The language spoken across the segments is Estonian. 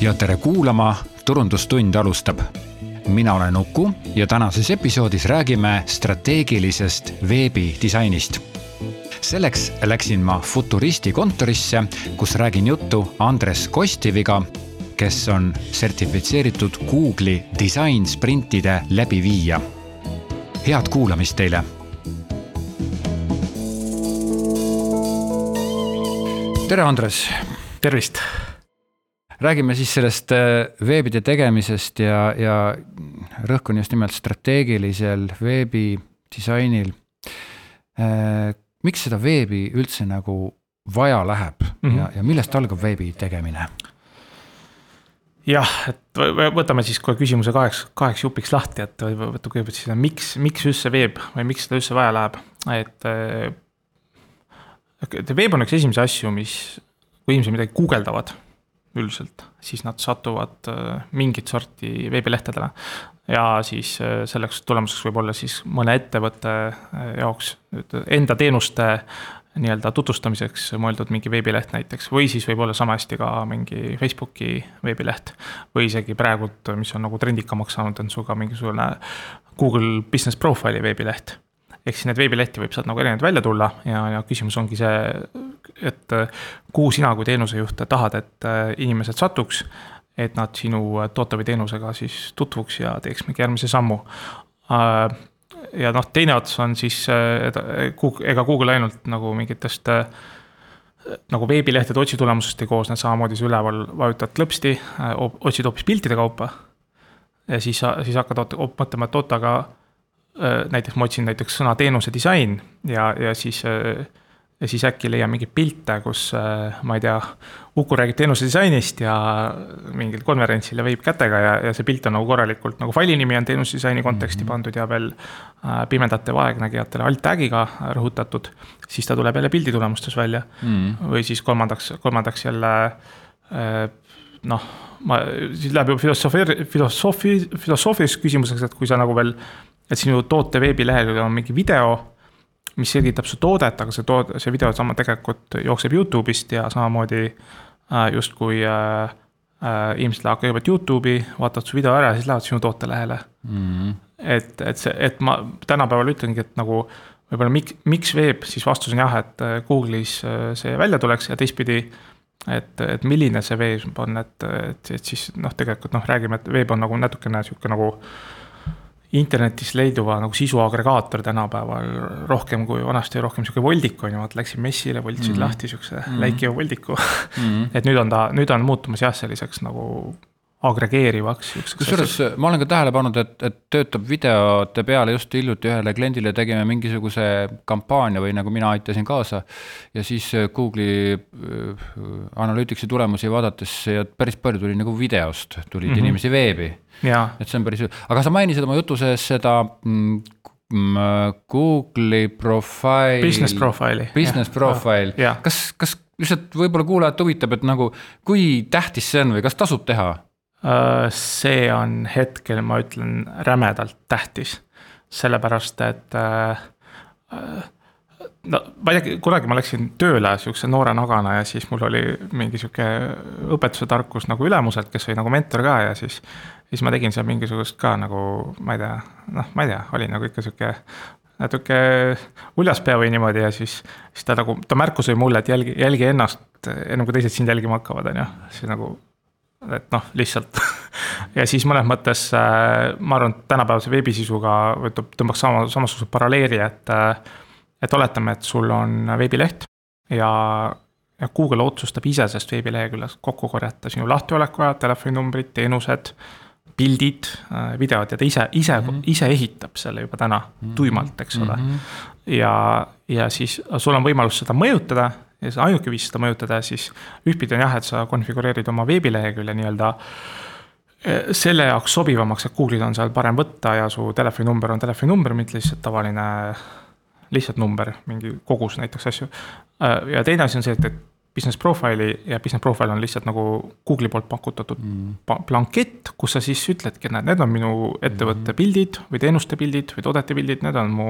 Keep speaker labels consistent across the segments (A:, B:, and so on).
A: ja tere kuulama, Turundustund alustab. mina olen Uku ja tänases episoodis räägime strateegilisest veebidisainist. selleks läksin ma Futuristi kontorisse, kus räägin juttu Andres Kostiviga, kes on sertifitseeritud Google'i disainsprintide läbiviija. head kuulamist teile tere, Andres.
B: Tervist.
A: räägime siis sellest äh, veebide tegemisest ja, ja rõhk on just nimelt strateegilisel veebidisainil. Äh, miks seda veebi üldse nagu vaja läheb mm -hmm. ja, ja millest algab veebi tegemine?
B: jah, et võtame siis kohe küsimuse kaheks, kaheks jupiks lahti, et võtta kõigepealt siis, miks, miks üldse veeb või miks seda üldse vaja läheb, et äh, veeb on üks esimesi asju, mis, kui inimesed midagi guugeldavad üldiselt, siis nad satuvad äh, mingit sorti veebilehtedele. ja siis äh, selleks tulemuseks võib olla siis mõne ettevõtte äh, jaoks enda teenuste nii-öelda tutvustamiseks mõeldud mingi veebileht näiteks või siis võib olla sama hästi ka mingi Facebooki veebileht. või isegi praegult, mis on nagu trendikamaks saanud, on sul ka mingisugune Google Business Profile'i veebileht ehk siis neid veebilehti võib sealt nagu erinevaid välja tulla ja, ja küsimus ongi see, et kuhu sina kui teenusejuht tahad, et äh, inimesed satuks. et nad sinu toote või teenusega siis tutvuks ja teeks mingi järgmise sammu. Äh, ja noh, teine ots on siis, äh, ega Google ainult nagu mingitest nagu veebilehtede otsitulemusest ei koosne, samamoodi sa üleval vajutad klõpsti, otsid hoopis piltide kaupa. ja siis, siis hakkad mõtlema, et oot, aga Äh, näiteks ma otsin näiteks sõna teenuse disain ja, ja siis, äh, ja siis äkki leian mingeid pilte, kus äh, ma ei tea, Uku räägib teenuse disainist ja mingil konverentsil ja veib kätega ja, ja see pilt on nagu korralikult nagu faili nimi on teenuse disaini konteksti mm -hmm. pandud ja veel pimedate vaegnägijatele alt tag'iga rõhutatud. siis ta tuleb jälle pildi tulemustes välja mm. -hmm. või siis kolmandaks, kolmandaks jälle noh, ma, siis läheb juba filosoofi, filosoofi, filosoofiliseks küsimuseks, et kui sa nagu veel et sinu toote veebilehel on mingi video, mis selgitab su toodet, aga see toode, see video sama tegelikult jookseb Youtube'ist ja samamoodi äh, justkui äh, äh, inimesed lähevad kõigepealt Youtube'i, vaatavad su video ära ja siis lähevad sinu tootelehele mm. -hmm. et, et see, et ma tänapäeval ütlengi, et nagu võib-olla miks, miks veeb, siis vastus on jah, et äh, Google'is äh, see välja tuleks ja teistpidi et, et milline see veeb on, et, et, et siis noh, tegelikult noh, räägime, et veeb on nagu natukene sihuke nagu äh, internetis leiduva nagu sisu agregaator tänapäeval rohkem kui vanasti rohkem sihuke voldik on ju, vaata läksin messile, voltisid mm -hmm. lahti siukse mm -hmm. läikiva voldiku mm. -hmm. et nüüd on ta, nüüd on muutumas jah, selliseks nagu agregeerivaks.
A: kusjuures ma olen ka tähele pannud, et, et töötab videote peale, just hiljuti ühele kliendile tegime mingisuguse kampaania või nagu mina aitasin kaasa. ja siis Google'i äh, analüütiksi tulemusi vaadates ja päris palju tuli nagu videost, tulid mm -hmm. inimesi veebi et see on päris, aga sa mainisid oma jutu sees seda mm, mm Google'i profile.
B: Business profile'i.
A: Business profile, kas, kas lihtsalt võib-olla kuulajat huvitab, et nagu kui tähtis see on või kas tasub teha?
B: Äh, see on hetkel, ma ütlen, rämedalt tähtis, sellepärast et äh, äh no ma ei tea, kunagi ma läksin tööle sihukese noore nagana ja siis mul oli mingi sihuke õpetuse tarkus nagu ülemuselt, kes oli nagu mentor ka ja siis. siis ma tegin seal mingisugust ka nagu, ma ei tea, noh, ma ei tea, oli nagu ikka sihuke natuke uljaspea või niimoodi ja siis, siis ta nagu, ta märkus oli mulle, et jälgi, jälgi ennast enne kui teised sind jälgima hakkavad, on ju, siis nagu. et noh, lihtsalt ja siis mõnes mõttes äh, ma arvan, et tänapäevase veebisisuga tõmbaks sama, samasuguse paralleeli, et äh, et oletame, et sul on veebileht ja, ja Google otsustab ise sellest veebileheküljest kokku korjata sinu lahtiolekuajad, telefoninumbrid, teenused, pildid, äh, videod ja ta ise, ise mm, -hmm. ise ehitab selle juba täna mm -hmm. tuimalt, eks ole mm. -hmm. ja, ja siis sul on võimalus seda mõjutada ja see ainuke viis seda mõjutada, siis ühtpidi on jah, et sa konfigureerid oma veebilehekülje nii-öelda äh, selle jaoks sobivamaks, et Google'il on seal parem võtta ja su telefoninumber on telefoninumber, mitte lihtsalt tavaline lihtsalt number, mingi kogus näiteks asju. Äh, ja teine asi on see, et, et business profile'i ja business profile on lihtsalt nagu Google'i poolt pakutatud mm. blankett, kus sa siis ütledki, et näed, need on minu ettevõtte mm. pildid või teenuste pildid või toodete pildid, need on mu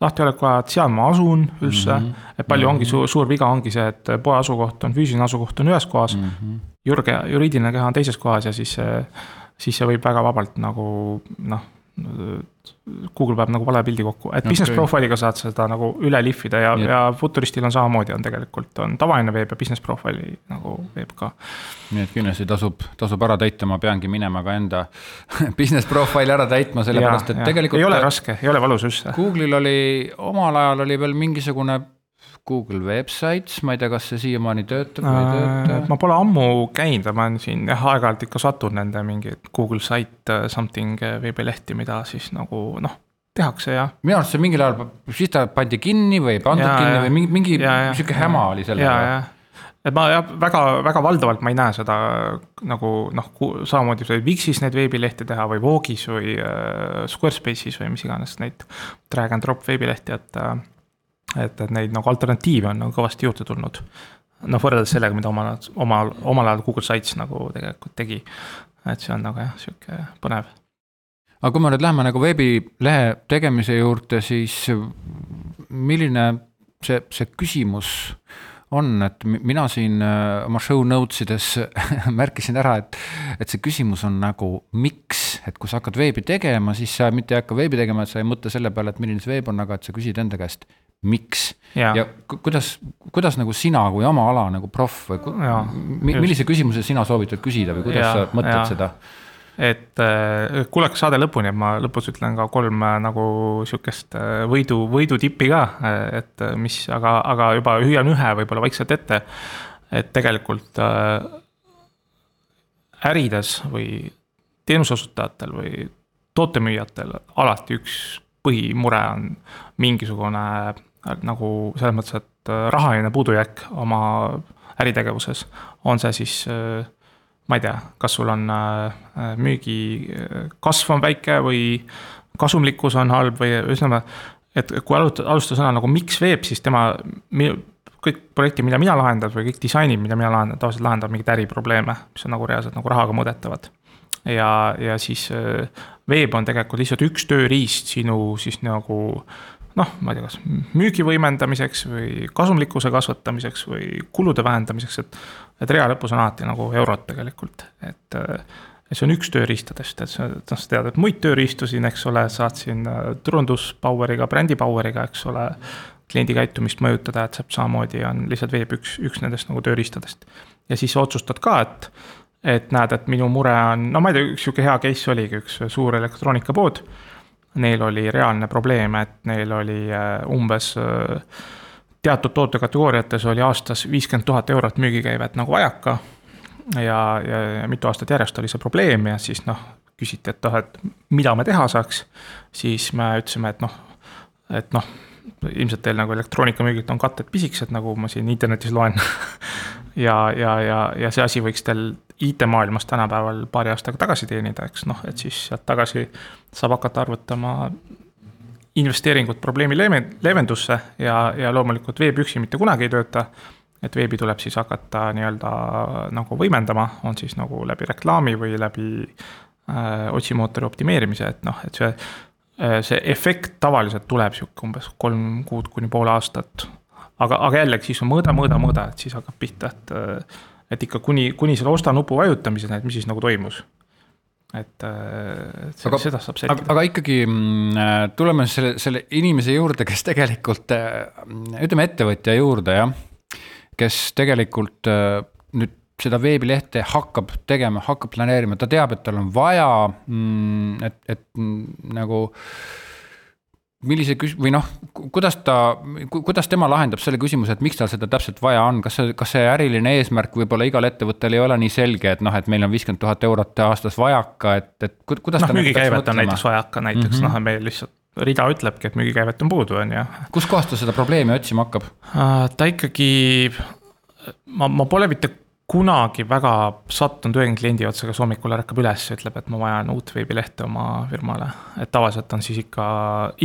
B: lahtiolekuajad, seal ma asun üldse mm. -hmm. et palju mm -hmm. ongi suur, suur viga ongi see, et poe asukoht on, füüsiline asukoht on ühes kohas mm. -hmm. Jurge, juriidiline keha on teises kohas ja siis, siis see võib väga vabalt nagu noh Google paneb nagu vale pildi kokku, et okay. business profile'iga saad seda nagu üle lihvida ja, ja Futuristil on samamoodi, on tegelikult on tavaline veeb ja business profile'i nagu veeb ka.
A: nii et kindlasti tasub, tasub ära täita, ma peangi minema ka enda business profile'i ära täitma, sellepärast et ja. tegelikult.
B: ei ole raske, ei ole valus üldse.
A: Google'il oli omal ajal oli veel mingisugune Google Websites, ma ei tea, kas see siiamaani töötab või ei tööta?
B: ma pole ammu käinud, ma olen siin jah, aeg-ajalt ikka satun nende mingeid Google Site uh, something uh, veebilehti, mida siis nagu noh, tehakse ja.
A: minu arust see mingil ajal, siis ta pandi kinni või ei pandud ja, kinni ja, või mingi, mingi sihuke häma oli sellega
B: et ma jah, väga, väga valdavalt ma ei näe seda nagu noh, samamoodi sai Wixis neid veebilehti teha või Vogue'is või äh, Squarespace'is või mis iganes neid drag and drop veebilehti, et äh, et, et neid nagu alternatiive on nagu kõvasti juurde tulnud. noh, võrreldes sellega, mida omal, omal, omal ajal Google Sites nagu tegelikult tegi. et see on nagu jah, sihuke põnev.
A: aga kui me nüüd läheme nagu veebilehe tegemise juurde, siis milline see, see küsimus on, et mina siin äh, oma show notes ides märkisin ära, et, et see küsimus on nagu miks, et kui sa hakkad veebi tegema, siis sa mitte ei hakka veebi tegema, et sa ei mõtle selle peale, et milline see veeb on, aga et sa küsid enda käest, miks ja, ja kuidas, kuidas nagu sina kui oma ala nagu proff või ku, ja, millise küsimuse sina soovitad küsida või kuidas ja, sa mõtled ja. seda?
B: et äh, kuulake saade lõpuni, et ma lõpus ütlen ka kolm äh, nagu sihukest äh, võidu, võidutippi ka, et mis, aga, aga juba hüüan ühe võib-olla vaikselt ette. et tegelikult ärides või teenuseosutajatel või tootemüüjatel alati üks põhimure on mingisugune nagu selles mõttes, et äh, rahaline puudujääk oma äritegevuses, on see siis äh, ma ei tea, kas sul on äh, müügi kasv on väike või kasumlikkus on halb või ühesõnaga, et kui alustada, alustada sõna nagu miks veeb, siis tema, kõik projektid, mida mina lahendan või kõik disainid, mida mina lahendan, tavaliselt lahendavad mingeid äriprobleeme, mis on nagu reaalselt nagu rahaga mõõdetavad. ja, ja siis veeb on tegelikult lihtsalt üks tööriist sinu siis nagu noh, ma ei tea, kas müügi võimendamiseks või kasumlikkuse kasvatamiseks või kulude vähendamiseks, et. et rea lõpus on alati nagu eurod tegelikult, et, et see on üks tööriistadest, et sa, noh, sa tead, et muid tööriistu siin, eks ole, saad siin äh, turundus power'iga, brändi power'iga, eks ole. kliendi käitumist mõjutada, et sealt samamoodi on lihtsalt veeb üks, üks nendest nagu tööriistadest. ja siis otsustad ka, et, et näed, et minu mure on, no ma ei tea, üks sihuke hea case oligi üks suur elektroonikapood neil oli reaalne probleem, et neil oli äh, umbes äh, teatud tootekategooriates oli aastas viiskümmend tuhat eurot müügikäivet nagu vajaka. ja, ja, ja mitu aastat järjest oli see probleem ja siis noh, küsiti, et noh, et mida me teha saaks. siis me ütlesime, et noh, et noh, ilmselt teil nagu elektroonikamüügilt on katted pisikesed, nagu ma siin internetis loen ja, ja, ja, ja see asi võiks teil IT-maailmas tänapäeval paari aastaga tagasi teenida, eks noh, et siis sealt tagasi saab hakata arvutama investeeringut probleemi leeve-, leevendusse ja, ja loomulikult veeb üksi mitte kunagi ei tööta. et veebi tuleb siis hakata nii-öelda nagu võimendama, on siis nagu läbi reklaami või läbi äh, otsimootori optimeerimise, et noh, et see äh,, see efekt tavaliselt tuleb sihuke umbes kolm kuud kuni pool aastat. aga, aga jällegi siis on mõõda, mõõda, mõõda, et siis hakkab pihta, et äh, et ikka kuni, kuni selle osta nupu vajutamiseni, et mis siis nagu toimus. et, äh, et aga, seda saab selgitada.
A: aga ikkagi mm, äh, tuleme selle, selle inimese juurde, kes tegelikult, äh, ütleme ettevõtja juurde jah, kes tegelikult nüüd seda veebilehte hakkab tegema, hakkab planeerima, ta teab, et tal on vaja, mm, et, et mm, nagu millise küs- või noh, kuidas ta, kuidas tema lahendab selle küsimuse, et miks tal seda täpselt vaja on, kas see, kas see äriline eesmärk võib-olla igal ettevõttel ei ole nii selge, et noh, et meil on viiskümmend tuhat eurot aastas vajaka, et, et kuidas
B: noh, müügikäivet on näiteks vajaka, näiteks mm -hmm. noh, meil lihtsalt rida ütlebki, et müügikäivet on puudu, on ju.
A: kuskohast ta seda probleemi otsima hakkab?
B: ta ikkagi, ma, ma pole mitte kunagi väga sattunud ühe kliendi otsa, kes hommikul ärkab üles ja ütleb, et ma vajan uut veebilehte oma firmale. et tavaliselt on siis ikka,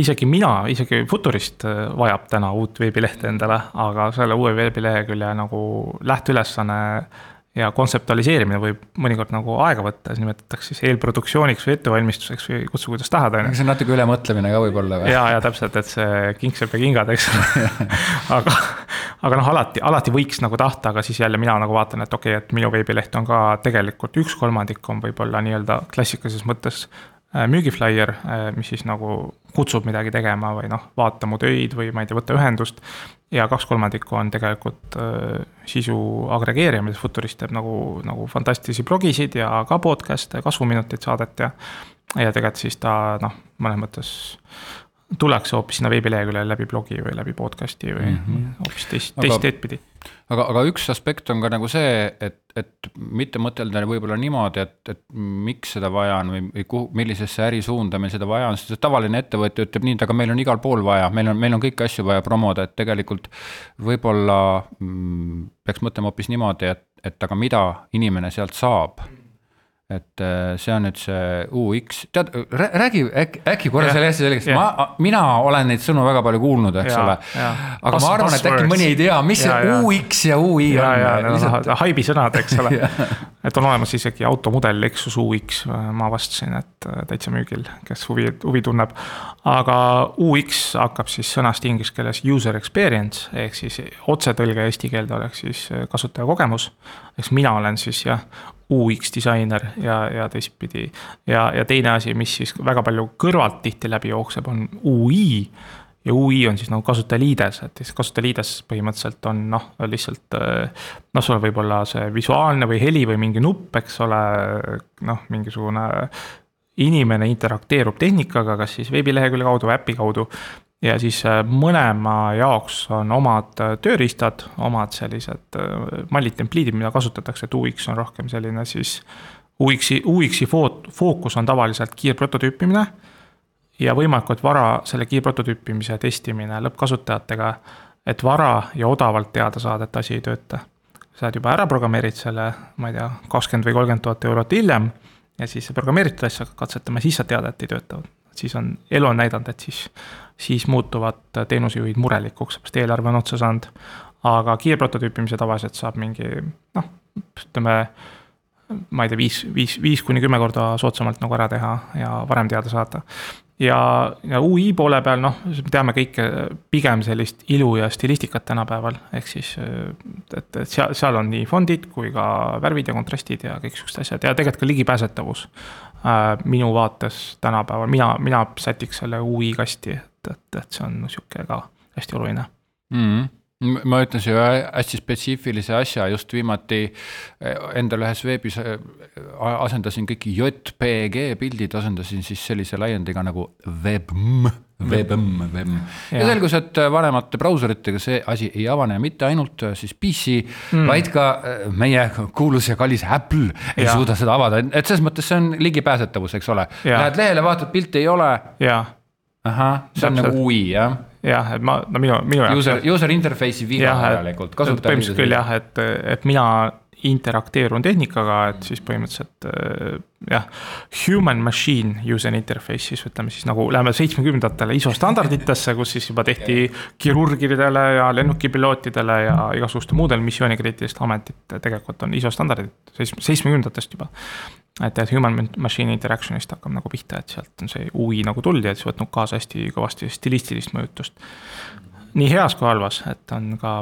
B: isegi mina, isegi Futurist äh, vajab täna uut veebilehte endale, aga selle uue veebilehekülje nagu lähteülesanne ja kontseptualiseerimine võib mõnikord nagu aega võtta, siis nimetatakse siis eelproduktsiooniks või ettevalmistuseks või kutsu kuidas tahad, on
A: ju. see on natuke ülemõtlemine ka võib-olla
B: või? ja, ja täpselt, et see kingsep ja kingad, eks ole aga, aga noh, alati, alati võiks nagu tahta, aga siis jälle mina nagu vaatan, et okei okay,, et minu veebileht on ka tegelikult üks kolmandik on võib-olla nii-öelda klassikalises mõttes Äh, müügiflyer, äh, mis siis nagu kutsub midagi tegema või noh, vaata mu töid või ma ei tea, võta ühendust. ja kaks kolmandikku on tegelikult äh, sisu agregeerimine, Futurist teeb nagu, nagu fantastilisi blogisid ja ka podcast'e, kasvuminutid saadet ja. ja tegelikult siis ta noh, mõnes mõttes tullakse hoopis sinna veebileheküljele läbi blogi või läbi podcast'i või mm -hmm. hoopis teist, teist teed pidi.
A: aga, aga üks aspekt on ka nagu see, et, et mitte mõtelda võib-olla niimoodi, et, et miks seda vaja on või, või kuhu, millisesse ärisuunda meil seda vaja on, sest tavaline ettevõtja ütleb nii, et aga meil on igal pool vaja, meil on, meil on kõiki asju vaja promoda, et tegelikult võib-olla mm, peaks mõtlema hoopis niimoodi, et, et aga mida inimene sealt saab et äh, see on nüüd see UX, tead, räägi äkki, äkki korra selle hästi selgeks, ma, mina olen neid sõnu väga palju kuulnud, eks ja, ole. aga Pas, ma arvan, et äkki mõni ei tea, mis ja, see ja. UX ja UI ja,
B: on. Lihtsalt... haibi sõnad, eks ole et on olemas isegi automudel Lexus UX, ma avastasin, et äh, täitsa müügil, kes huvi, huvi tunneb. aga UX hakkab siis sõnast inglise keeles user experience ehk siis otsetõlge eesti keelde oleks siis äh, kasutajakogemus. eks mina olen siis jah UX disainer ja, ja teistpidi. ja, ja teine asi, mis siis väga palju kõrvalt tihti läbi jookseb, on UI. ja UI on siis nagu kasutajaliides, et siis kasutajaliides põhimõtteliselt on noh, lihtsalt. noh, sul võib olla see visuaalne või heli või mingi nupp, eks ole, noh, mingisugune inimene interakteerub tehnikaga, kas siis veebilehekülje kaudu või äpi kaudu ja siis äh, mõlema jaoks on omad äh, tööriistad, omad sellised äh, mallid, templiidid, mida kasutatakse, et UX on rohkem selline siis. UX-i, UX-i fookus on tavaliselt kiirprototüüpimine. ja võimalikult vara selle kiirprototüüpimise testimine lõppkasutajatega. et vara ja odavalt teada saada, et asi ei tööta. sa oled juba ära programmeerid selle, ma ei tea, kakskümmend või kolmkümmend tuhat eurot hiljem. ja siis sa programmeeritud asja hakkad katsetama, siis sa tead, et ei tööta. siis on, elu on näidanud, et siis siis muutuvad teenusejuhid murelikuks, sest eelarve on otsa saanud. aga kiirprototüüpimise tavaliselt saab mingi noh, ütleme ma ei tea, viis, viis, viis kuni kümme korda soodsamalt nagu ära teha ja varem teada saada. ja, ja ui poole peal, noh, teame kõike pigem sellist ilu ja stilistikat tänapäeval, ehk siis. et, et seal, seal on nii fondid kui ka värvid ja kontrastid ja kõik siuksed asjad ja tegelikult ka ligipääsetavus äh,. minu vaates tänapäeval, mina, mina sätiks selle ui kasti, et, et, et see on sihuke ka hästi oluline
A: mm. -hmm ma ütlen siia hästi spetsiifilise asja, just viimati eh, endal ühes veebis eh, asendasin kõik JPG pildid, asendasin siis sellise laiendiga nagu Webm. Webm, Webm ja. selgus, et vanemate brauseritega see asi ei avane mitte ainult siis PC mm., vaid ka eh, meie kuulus ja kallis Apple ei ja. suuda seda avada, et selles mõttes see on ligipääsetavus, eks ole. Lähed lehele, vaatad, pilti ei ole. Ahah, see on nagu UI jah
B: jah, et ma, no minu, minu
A: jaoks. User, user interface'i viga järelikult.
B: põhimõtteliselt küll jah, et, et mina interakteerun tehnikaga, et siis põhimõtteliselt äh, jah. Human machine user interface siis ütleme siis nagu läheme seitsmekümnendatele ISO standarditesse, kus siis juba tehti kirurgidele ja lennukipilootidele ja igasuguste muudel missioonikriitiliste ametid tegelikult on ISO standardid seitsmekümnendatest juba et, et human machine interaction'ist hakkab nagu pihta, et sealt on see UI nagu tulnud ja siis võtnud kaasa hästi kõvasti stilistilist mõjutust. nii heas kui halvas, et on ka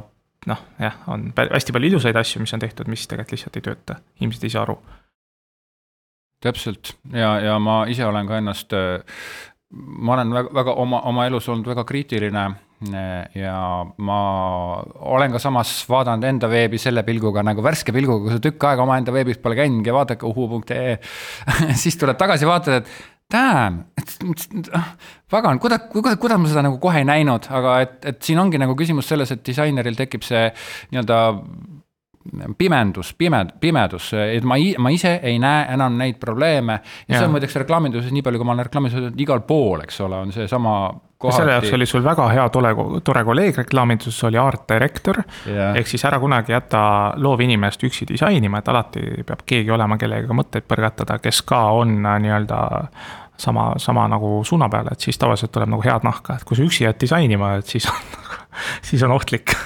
B: noh, jah, on hästi palju ilusaid asju, mis on tehtud, mis tegelikult lihtsalt ei tööta, inimesed ei saa aru.
A: täpselt ja, ja ma ise olen ka ennast, ma olen väga, väga oma, oma elus olnud väga kriitiline ja ma olen ka samas vaadanud enda veebi selle pilguga nagu värske pilguga, kui sa tükk aega omaenda veebis pole käinud ja vaadake uhu.ee siis tuled tagasi, vaatad, et damn, pagan, kuidas, kuidas, kuidas ma seda nagu kohe ei näinud, aga et, et siin ongi nagu küsimus selles, et disaineril tekib see nii-öelda pimendus, pime-, pimedus, et ma, ma ise ei näe enam neid probleeme. ja see on muideks reklaaminduses, nii palju kui ma olen reklaaminduses igal pool, eks ole, on seesama
B: kohati. selle jaoks oli sul väga hea tore, tore kolleeg reklaaminduses, oli art director yeah.. ehk siis ära kunagi jäta loovinimest üksi disainima, et alati peab keegi olema, kellega mõtteid põrgatada, kes ka on äh, nii-öelda sama, sama nagu suuna peal, et siis tavaliselt tuleb nagu head nahka, et kui sa üksi jääd disainima, et siis on siis on ohtlik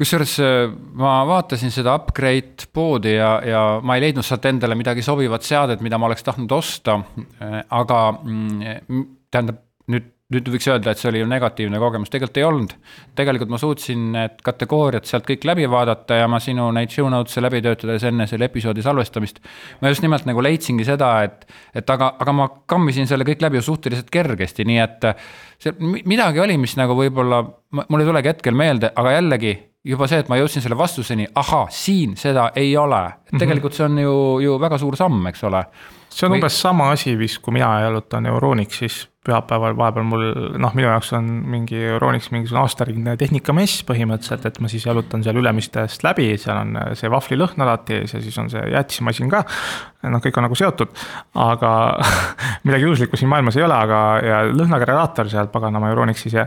A: kusjuures äh, ma vaatasin seda upgrade poodi ja, ja ma ei leidnud sealt endale midagi sobivat seadet, mida ma oleks tahtnud osta. Äh, aga mm, tähendab nüüd, nüüd võiks öelda, et see oli ju negatiivne kogemus, tegelikult ei olnud. tegelikult ma suutsin need kategooriad sealt kõik läbi vaadata ja ma sinu neid show notes'e läbi töötades enne selle episoodi salvestamist. ma just nimelt nagu leidsingi seda, et, et aga, aga ma kammisin selle kõik läbi ju suhteliselt kergesti, nii et. see midagi oli, mis nagu võib-olla, mul ei tulegi hetkel meelde, aga jällegi juba see, et ma jõudsin selle vastuseni, ahaa, siin seda ei ole. Mhm. tegelikult see on ju, ju väga suur samm, eks ole.
B: See on Või... umbes sama asi vist, kui mina jalutan Euronixis pühapäeval vahepeal mul noh, minu jaoks on mingi Euronix mingisugune aastaringne tehnikamess põhimõtteliselt, et ma siis jalutan seal Ülemistest läbi, seal on see vahvlilõhn alati ees ja siis on see jäätismasin ka. noh, kõik on nagu seotud, aga midagi juhuslikku siin maailmas ei ole, aga ja lõhnageneraator seal paganama Euronixis ja.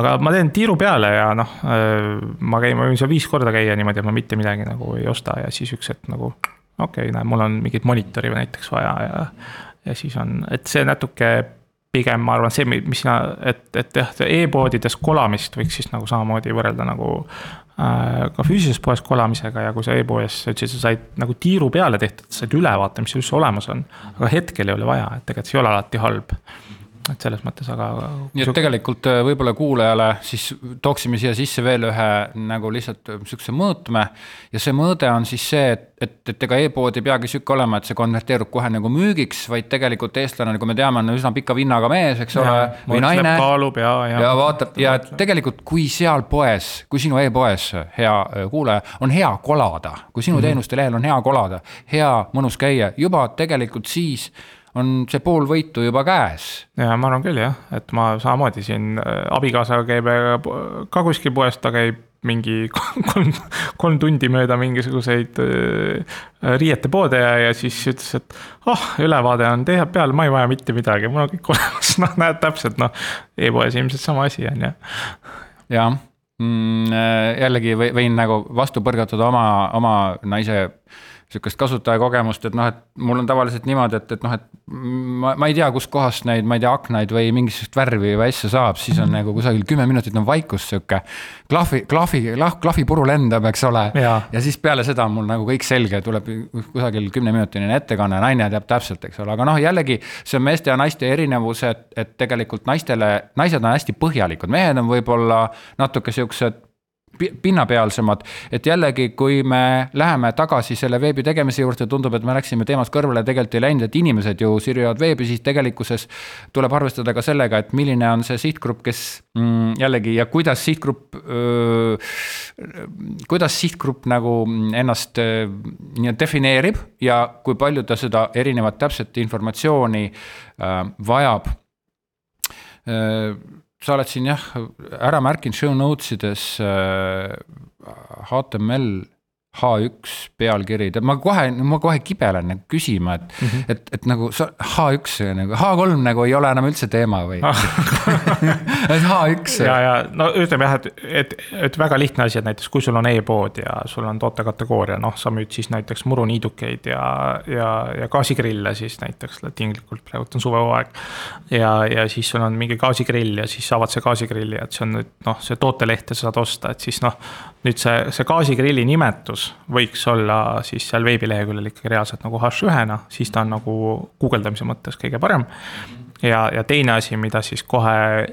B: aga ma teen tiiru peale ja noh, ma käin, ma võin seal viis korda käia niimoodi, et ma mitte midagi nagu ei osta ja siis üks hetk nagu okei okay,, näe, mul on mingit monitori näiteks vaja ja ja siis on, et see natuke pigem ma arvan, see, mis sina, et, et jah, e-poodides kolamist võiks siis nagu samamoodi võrrelda nagu äh, ka füüsilises poes kolamisega ja kui sa e-poes, sa ütlesid, sa said nagu tiiru peale tehtud, said ülevaate, mis üldse olemas on. aga hetkel ei ole vaja, et tegelikult see ei ole alati halb et selles mõttes, aga.
A: nii et tegelikult äh, võib-olla kuulajale siis tooksime siia sisse veel ühe nagu lihtsalt äh, sihukese mõõtme. ja see mõõde on siis see, et, et, et ega e-pood ei peagi sihuke olema, et see konverteerub kohe nagu müügiks, vaid tegelikult eestlane, nagu me teame, on üsna pika vinnaga mees, eks ole. või naine.
B: kaalub ja,
A: ja. ja vaatab ja tegelikult, kui seal poes, kui sinu e-poes, hea äh, kuulaja, on hea kolada, kui sinu mm -hmm. teenuste lehel on hea kolada, hea mõnus käia, juba tegelikult siis on see pool võitu juba käes.
B: ja ma arvan küll jah, et ma samamoodi siin äh, abikaasaga käib ka kuskil poes, ta käib mingi kolm, kolm tundi mööda mingisuguseid äh, riietepoode ja, ja siis ütles, et ah oh,, ülevaade on teha peal, ma ei vaja mitte midagi, mul on kõik olemas, noh, näed täpselt, noh e. e-poes ilmselt sama asi on ju.
A: jah mm,, äh, jällegi võin nagu vastu põrgatada oma, oma naise sihukest kasutajakogemust, et noh, et mul on tavaliselt niimoodi, et, et noh, et ma, ma ei tea, kustkohast neid, ma ei tea, aknaid või mingisugust värvi või asja saab, siis on nagu kusagil kümme minutit on vaikus sihuke. klahvi, klahvi, klahvipuru lendab, eks ole. ja siis peale seda on mul nagu kõik selge, tuleb kusagil kümneminutine ettekanne, naine teab täpselt, eks ole, aga noh, jällegi see on meeste ja naiste erinevus, et, et tegelikult naistele, naised on hästi põhjalikud, mehed on võib-olla natuke siuksed pinnapealsemad. et jällegi, kui me läheme tagasi selle veebi tegemise juurde, tundub, et me läksime teemast kõrvale, tegelikult ei läinud, et inimesed ju sirvivad veebi, siis tegelikkuses tuleb arvestada ka sellega, et milline on see sihtgrupp, kes mm, jällegi ja kuidas sihtgrupp, kuidas sihtgrupp nagu ennast nii defineerib ja kui palju ta seda erinevat täpset informatsiooni öö, vajab sa oled siin jah, ära märkinud show notes ides äh, HTML H1 pealkiri, ma kohe, ma kohe kibelen nagu küsima, et mm, -hmm. et, et nagu sa H1 nagu, H3 nagu ei ole enam üldse teema või et H1.
B: ja, ja no ütleme jah, et, et, et väga lihtne asi, et näiteks kui sul on e-pood ja sul on tootekategooria, noh, sa müüd siis näiteks muruniidukeid ja, ja, ja gaasigrille siis näiteks tinglikult, praegu on suvehooaeg. ja, ja siis sul on mingi gaasigrill ja siis sa avad see gaasigrilli, et see on nüüd noh, see tooteleht ja sa saad osta, et siis noh nüüd see, see gaasigrilli nimetus võiks olla siis seal veebileheküljel ikkagi reaalselt nagu H1-na, siis ta on nagu guugeldamise mõttes kõige parem. ja, ja teine asi, mida siis kohe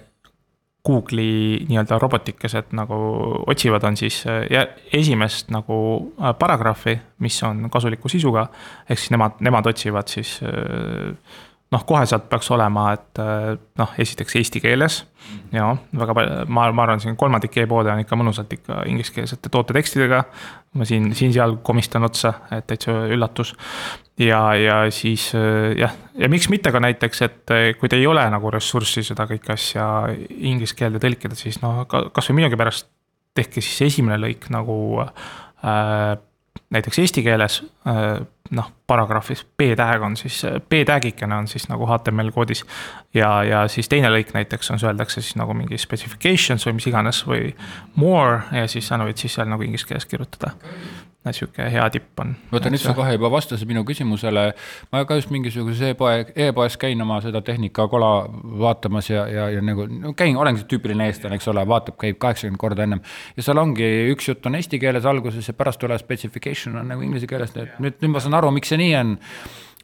B: Google'i nii-öelda robotikesed nagu otsivad, on siis ja esimest nagu äh, paragrahvi, mis on kasuliku sisuga. ehk siis nemad, nemad otsivad siis äh, noh, kohe sealt peaks olema, et äh, noh, esiteks eesti keeles. ja väga palju, ma, ma arvan, siin kolmandik e-poode on ikka mõnusalt ikka ingliskeelsete tootetekstidega. ma siin, siin-seal komistan otsa, et täitsa üllatus. ja, ja siis äh, jah, ja miks mitte ka näiteks, et äh, kui teil ei ole nagu ressurssi seda kõike asja inglise keelde tõlkida, siis noh, kasvõi millegi pärast tehke siis esimene lõik nagu äh, näiteks eesti keeles äh, noh paragrahvis B-täheg on siis, B-tag'ikene on siis nagu HTML koodis. ja, ja siis teine lõik näiteks on, öeldakse siis nagu mingi specifications või mis iganes või more ja siis sa võid siis seal nagu inglise keeles kirjutada sihuke hea tipp on.
A: vaata nüüd sa kohe juba vastasid minu küsimusele. ma ka just mingisuguses e-poe, e-poes käin oma seda tehnikakola vaatamas ja, ja, ja nagu no käin, olengi see tüüpiline eestlane, eks ole, vaatab, käib kaheksakümmend korda ennem. ja seal ongi, üks jutt on eesti keeles alguses ja pärast tuleb specification on nagu inglise keeles, et nüüd, nüüd ma saan aru, miks see nii on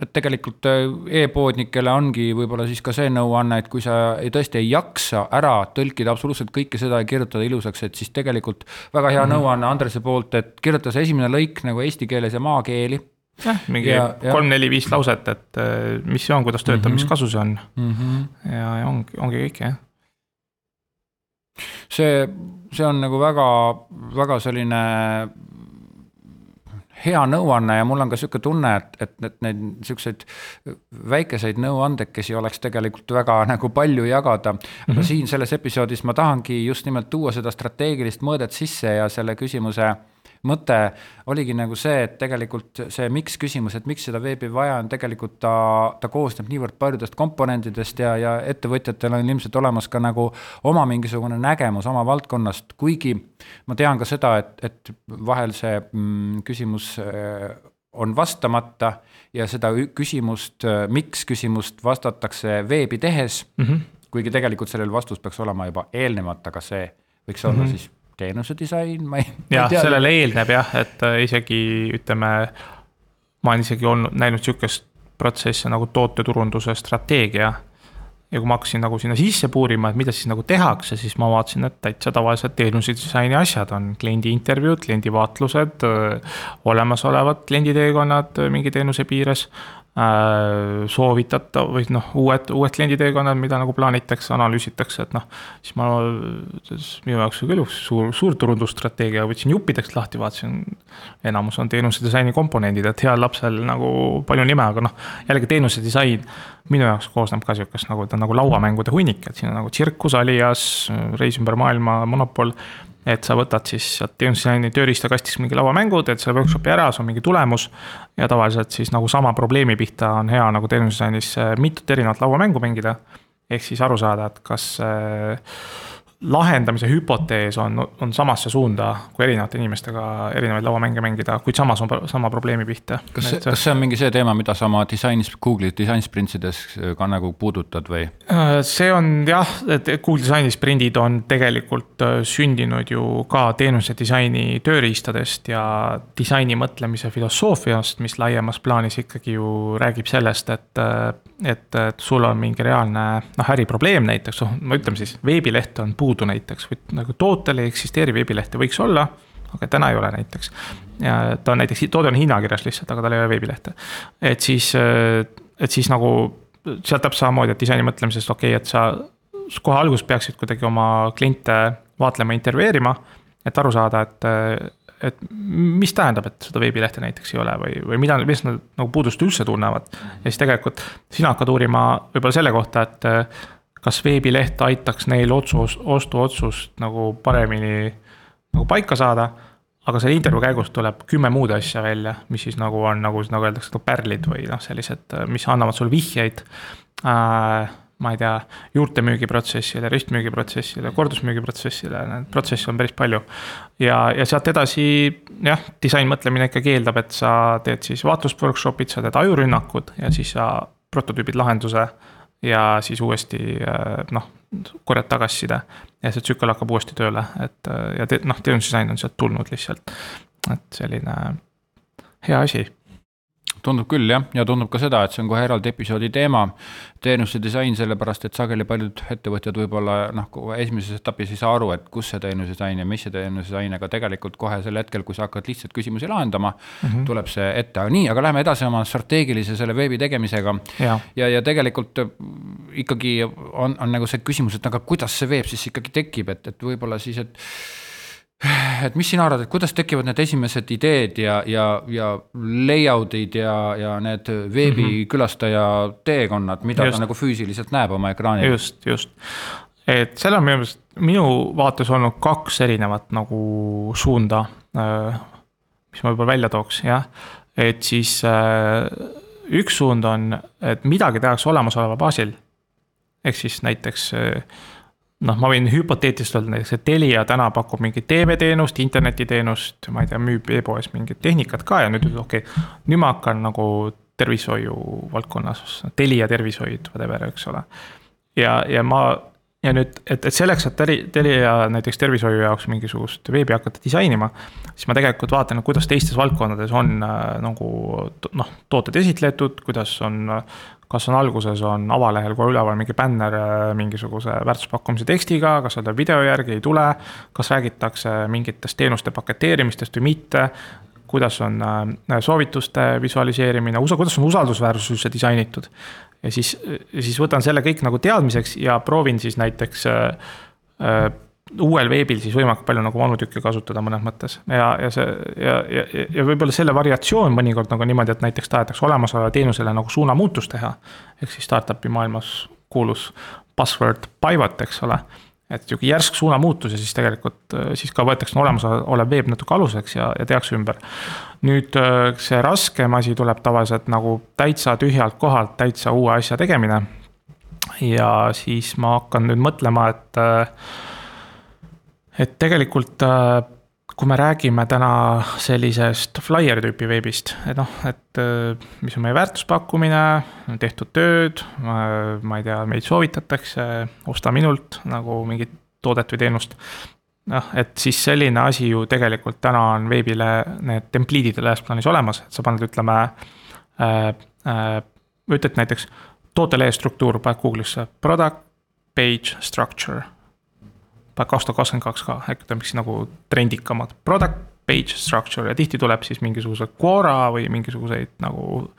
A: et tegelikult äh, e-poodnikele ongi võib-olla siis ka see nõuanne, et kui sa ei, tõesti ei jaksa ära tõlkida absoluutselt kõike seda ja kirjutada ilusaks, et siis tegelikult väga hea mm -hmm. nõuanne Andrese poolt, et kirjuta see esimene lõik nagu eesti keeles ja maakeeli.
B: jah, mingi kolm-neli-viis lauset, et äh, mis see on, kuidas töötab mm, -hmm. mis kasu see on mm. -hmm. ja, ja ongi, ongi kõik, jah
A: see, see on nagu väga, väga selline hea nõuanne ja mul on ka niisugune tunne, et, et, et neid niisuguseid väikeseid nõuandekesi oleks tegelikult väga nagu palju jagada. aga mm -hmm. siin selles episoodis ma tahangi just nimelt tuua seda strateegilist mõõdet sisse ja selle küsimuse mõte oligi nagu see, et tegelikult see miks küsimus, et miks seda veebi vaja on, tegelikult ta, ta koosneb niivõrd paljudest komponentidest ja, ja ettevõtjatel on ilmselt olemas ka nagu oma mingisugune nägemus oma valdkonnast, kuigi ma tean ka seda, et, et vahel see mm, küsimus äh, on vastamata ja seda küsimust, äh, miks küsimust vastatakse veebi tehes mm, -hmm. kuigi tegelikult sellel vastus peaks olema juba eelnevalt, aga see võiks olla mm -hmm. siis teenuse disain, ma ei.
B: jah, sellele eelneb jah, et äh, isegi ütleme, ma olen isegi olnud, näinud sihukest protsessi nagu tooteturunduse strateegia. ja kui ma hakkasin nagu sinna sisse puurima, et mida siis nagu tehakse, siis ma vaatasin, et täitsa tavalised teenuse disaini asjad on kliendi intervjuud, kliendi vaatlused, äh, olemasolevad klienditeekonnad äh, mingi teenuse piires soovitatav või noh, uued, uued klienditeekonnad, mida nagu plaanitakse, analüüsitakse, et noh. siis ma, minu jaoks oli küll üks suur, suur turundusstrateegia, võtsin juppideks lahti, vaatasin. enamus on teenuse disaini komponendid, et heal lapsel nagu palju nime, aga noh, jällegi teenuse disain. minu jaoks koosneb ka sihukest nagu, ta on nagu lauamängude hunnik, et siin on nagu tsirkus, Alias, Reis ümber maailma, Monopol et sa võtad siis sealt teenusdisaini tööriistakastist mingi lauamängu, teed selle workshopi ära, sul on mingi tulemus. ja tavaliselt siis nagu sama probleemi pihta on hea nagu teenusdisainis mitut erinevat lauamängu mängida. ehk siis aru saada, et kas äh, lahendamise hüpotees on, on samasse suunda, kui erinevate inimestega erinevaid lauamänge mängida, kuid samas on sama probleemi pihta.
A: kas see, kas see on mingi see teema, mida sa oma disainis, Google'i disain sprintsides ka nagu puudutad või?
B: Äh, see on jah, et Google disaini sprindid on tegelikult äh, sündinud ju ka teenuse disaini tööriistadest ja disaini mõtlemise filosoofiast, mis laiemas plaanis ikkagi ju räägib sellest, et, äh, et, et sul on mingi reaalne noh, äriprobleem näiteks, noh, no ütleme siis veebileht on puudu puudu näiteks nagu tootel ei eksisteeri veebilehte, võiks olla aga täna ei ole näiteks. ja ta on näiteks, toode on hinnakirjas lihtsalt, aga tal ei ole veebilehte. et siis, et siis nagu sealt täpselt samamoodi, et disaini mõtlemisest okei okay,, et sa kohe alguses peaksid kuidagi oma kliente vaatlema, intervjueerima. et aru saada, et, et mis tähendab, et seda veebilehte näiteks ei ole või, või mida, mis nad nagu puudust üldse tunnevad. ja siis tegelikult sina hakkad uurima võib-olla selle kohta, et kas veebileht aitaks neil otsus, ostuotsust nagu paremini nagu paika saada. aga selle intervjuu käigus tuleb kümme muud asja välja, mis siis nagu on nagu, nagu öeldakse, nagu pärlid või noh, sellised, mis annavad sulle vihjeid äh,. ma ei tea, juurtemüügiprotsessile, ristmüügiprotsessile, kordusmüügiprotsessile, neid protsesse on päris palju. ja, ja sealt edasi jah, disainmõtlemine ikkagi eeldab, et sa teed siis vaatlusworkshop'id, sa teed ajurünnakud ja siis sa prototüübid lahenduse ja siis uuesti äh, noh, korjad tagasiside. ja see tsükkel hakkab uuesti tööle, et äh, ja te, noh, teenusdisain on sealt tulnud lihtsalt, et selline hea asi
A: tundub küll jah, ja tundub ka seda, et see on kohe eraldi episoodi teema, teenuste disain, sellepärast et sageli paljud ettevõtjad võib-olla noh, esimeses etapis ei saa aru, et kus see teenuse disain ja mis see teenuse disain, aga tegelikult kohe sel hetkel, kui sa hakkad lihtsalt küsimusi lahendama mm, -hmm. tuleb see ette, aga nii, aga läheme edasi oma strateegilise selle veebi tegemisega. ja, ja, ja tegelikult ikkagi on, on nagu see küsimus, et aga kuidas see veeb siis ikkagi tekib, et, et võib-olla siis, et et mis sina arvad, et kuidas tekivad need esimesed ideed ja, ja, ja layout'id ja, ja need veebikülastaja mhm. teekonnad, mida just. ta nagu füüsiliselt näeb oma ekraanil?
B: just, just. et seal on minu meelest, minu vaates olnud kaks erinevat nagu suunda, äh, mis ma võib-olla välja tooks, jah. et siis äh, üks suund on, et midagi tehakse olemasoleva baasil. ehk siis näiteks äh, noh, ma võin hüpoteetiliselt öelda näiteks, et Telia täna pakub mingit TV-teenust, internetiteenust, ma ei tea, müüb e-poes mingit tehnikat ka ja nüüd okei okay,, nüüd ma hakkan nagu tervishoiu valdkonnas, Telia tervishoid, whatever, eks ole. ja, ja ma ja nüüd, et, et selleks, et teri-, Telia näiteks tervishoiu jaoks mingisugust veebi hakata disainima. siis ma tegelikult vaatan, kuidas teistes valdkondades on äh, nagu noh, tooted esitletud, kuidas on. kas on alguses on avalehel kohe üleval mingi bänner äh, mingisuguse väärtuspakkumise tekstiga, kas see tuleb video järgi, ei tule. kas räägitakse mingitest teenuste paketeerimistest või mitte kuidas on äh, soovituste visualiseerimine, kuidas on usaldusväärsus üldse disainitud ja siis, siis võtan selle kõik nagu teadmiseks ja proovin siis näiteks äh, äh, uuel veebil siis võimalikult palju nagu vanu tükke kasutada mõnes mõttes ja, ja see ja, ja, ja võib-olla selle variatsioon mõnikord nagu niimoodi, et näiteks tahetakse olemasoleva teenusele nagu suunamuutus teha. ehk siis startup'i maailmas kuulus buzzword pivot, eks ole et sihuke järsk suunamuutus ja siis tegelikult äh, siis ka võetakse olemasolev veeb natuke aluseks ja, ja tehakse ümber. nüüd äh, see raskem asi tuleb tavaliselt nagu täitsa tühjalt kohalt täitsa uue asja tegemine. ja siis ma hakkan nüüd mõtlema, et, äh, et tegelikult kui me räägime täna sellisest flyer tüüpi veebist, et noh, et äh, mis on meie väärtuspakkumine, tehtud tööd, ma ei tea, meid soovitatakse, osta minult nagu mingit toodet või teenust. noh, et siis selline asi ju tegelikult täna on veebile need templiidid laias plaanis olemas, et sa paned, ütleme äh,. Äh, ütled näiteks tootelehe struktuur, paned Google'isse product page structure kaks tuhat kakskümmend kaks ka, äkki ta mis nagu trendikamad, product page structure ja tihti tuleb siis mingisugused Quora või mingisuguseid nagu.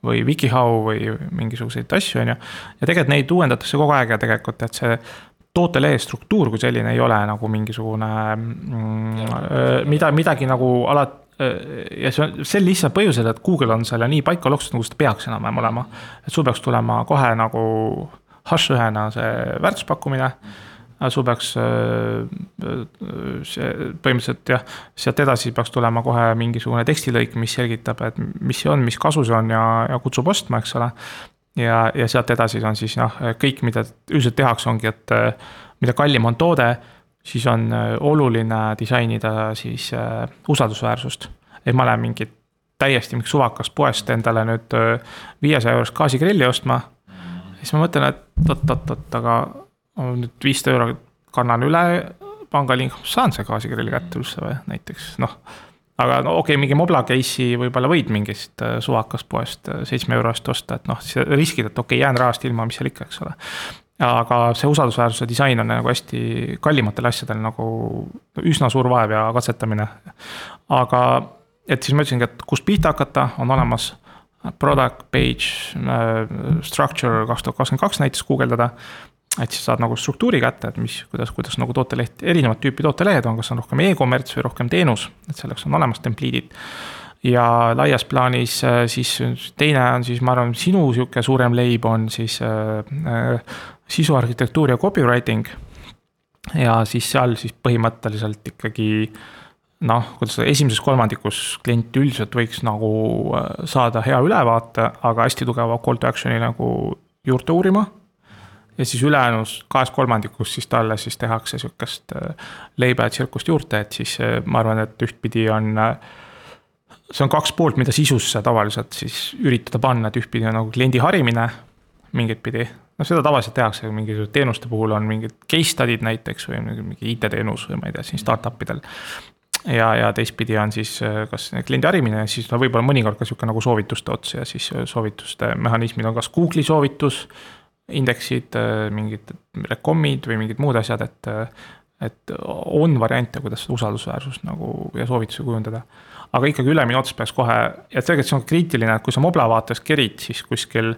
B: või WikiHow või mingisuguseid asju, on ju, ja tegelikult neid uuendatakse kogu aeg ja tegelikult, et see tootelehe struktuur kui selline ei ole nagu mingisugune mm, mida, midagi nagu alati ja see on sel lihtsal põhjusel, et Google on selle nii paika loksunud, nagu seda peaks enam-vähem olema. et sul peaks tulema kohe nagu hash ühena see väärtuspakkumine mm sul peaks äh, see põhimõtteliselt jah, sealt edasi peaks tulema kohe mingisugune tekstilõik, mis selgitab, et mis see on, mis kasu see on ja, ja kutsub ostma, eks ole. ja, ja sealt edasi on siis noh, kõik, mida üldiselt tehakse, ongi, et mida kallim on toode, siis on äh, oluline disainida siis äh, usaldusväärsust. et ma lähen mingit täiesti mingit suvakast poest endale nüüd viiesaja eurost gaasigrilli ostma. siis ma mõtlen, et oot-oot-oot, aga nüüd viissada euro kannan üle pangalink, saan see gaasigrilli kätte üldse või näiteks noh. aga no okei okay,, mingi Mobla case'i võib-olla võid mingist äh, suvakast poest äh, seitsme euro eest osta, et noh, siis riskid, et okei okay,, jään rahast ilma, mis seal ikka, eks ole. aga see usaldusväärsuse disain on nagu hästi kallimatel asjadel nagu üsna suur vaev ja katsetamine. aga, et siis ma ütlesingi, et kust pihta hakata, on olemas product page äh, structure kaks tuhat kakskümmend kaks näiteks guugeldada et siis saad nagu struktuuri kätte, et mis, kuidas, kuidas nagu tooteleht, erinevat tüüpi tootelehed on, kas on rohkem e-kommerts või rohkem teenus, et selleks on olemas templiidid. ja laias plaanis äh, siis teine on siis, ma arvan, sinu sihuke suurem leib on siis äh, äh, sisuarhitektuur ja copywriting. ja siis seal siis põhimõtteliselt ikkagi noh, kuidas esimeses kolmandikus klient üldiselt võiks nagu äh, saada hea ülevaate, aga hästi tugeva call to action'i nagu juurde uurima ja siis ülejäänus kahes kolmandikus siis talle siis tehakse sihukest äh, leiba ja tsirkust juurde, et siis äh, ma arvan, et ühtpidi on. Äh, see on kaks poolt, mida sisusse tavaliselt siis üritada panna, et ühtpidi on nagu kliendi harimine mingit pidi. noh, seda tavaliselt tehakse, mingisuguse teenuste puhul on mingid case study'd näiteks või mingi IT-teenus või ma ei tea, siin startup idel ja, ja teistpidi on siis kas kliendi harimine, siis no võib-olla mõnikord ka sihuke nagu soovituste ots ja siis soovituste mehhanismid on kas Google'i soovitus indeksid, äh, mingid recom'id või mingid muud asjad, et. et on variante, kuidas seda usaldusväärsust nagu ja soovitusi kujundada. aga ikkagi ülemine ots peaks kohe, ja tegelikult see on kriitiline, et kui sa Mobla vaates kerid, siis kuskil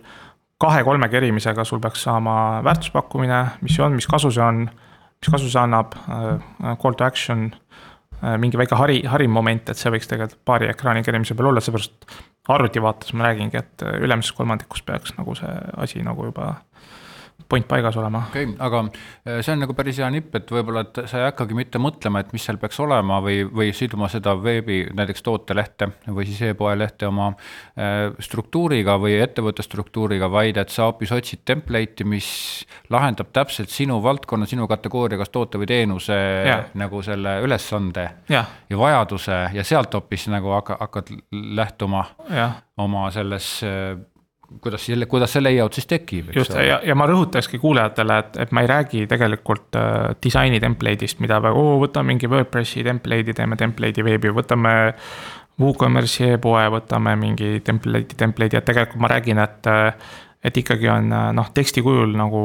B: kahe-kolme kerimisega sul peaks saama väärtuspakkumine, mis see on, mis kasu see on, mis kasu see annab, äh, call to action äh, mingi väike hari, harim moment, et see võiks tegelikult paari ekraani kerimise peal olla, seepärast arvuti vaates ma räägingi, et ülemises kolmandikus peaks nagu see asi nagu juba point paigas olema.
A: okei okay,, aga äh, see on nagu päris hea nipp, et võib-olla, et sa ei hakkagi mitte mõtlema, et mis seal peaks olema või, või siduma seda veebi, näiteks tootelehte või siis e-poe lehte oma äh, struktuuriga või ettevõtte struktuuriga, vaid et sa hoopis otsid template'i, mis lahendab täpselt sinu valdkonna, sinu kategooria, kas toote või teenuse ja. nagu selle ülesande
B: ja.
A: ja vajaduse ja sealt hoopis nagu hakkad, hakkad lähtuma ja. oma selles äh, kuidas selle, kuidas see layout siis tekib,
B: just, ja, ja ma rõhutakski kuulajatele, et, et ma ei räägi tegelikult äh, disaini template'ist, mida väga, oo, võtame mingi WordPressi template'i, teeme template'i veebi, võtame WooCommerce'i e-poe, võtame mingi template'i, template'i, et tegelikult ma räägin, et, äh, et ikkagi on äh, noh, teksti kujul nagu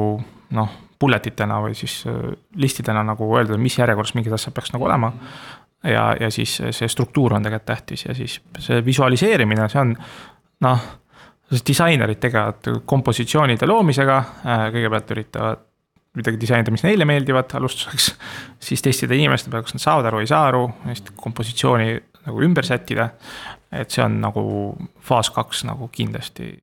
B: noh, bullet itena või siis äh, listidena nagu öelda, mis järjekorras mingid asjad peaks nagu olema. ja, ja siis see struktuur on tegelikult tähtis ja siis see visualiseerimine, see on noh disainerid tegelevad kompositsioonide loomisega, äh, kõigepealt üritavad midagi disainida, mis neile meeldivad alustuseks. siis testida inimeste peal, kas nad saavad aru, ei saa aru, siis kompositsiooni nagu ümber sättida. et see on nagu faas kaks nagu kindlasti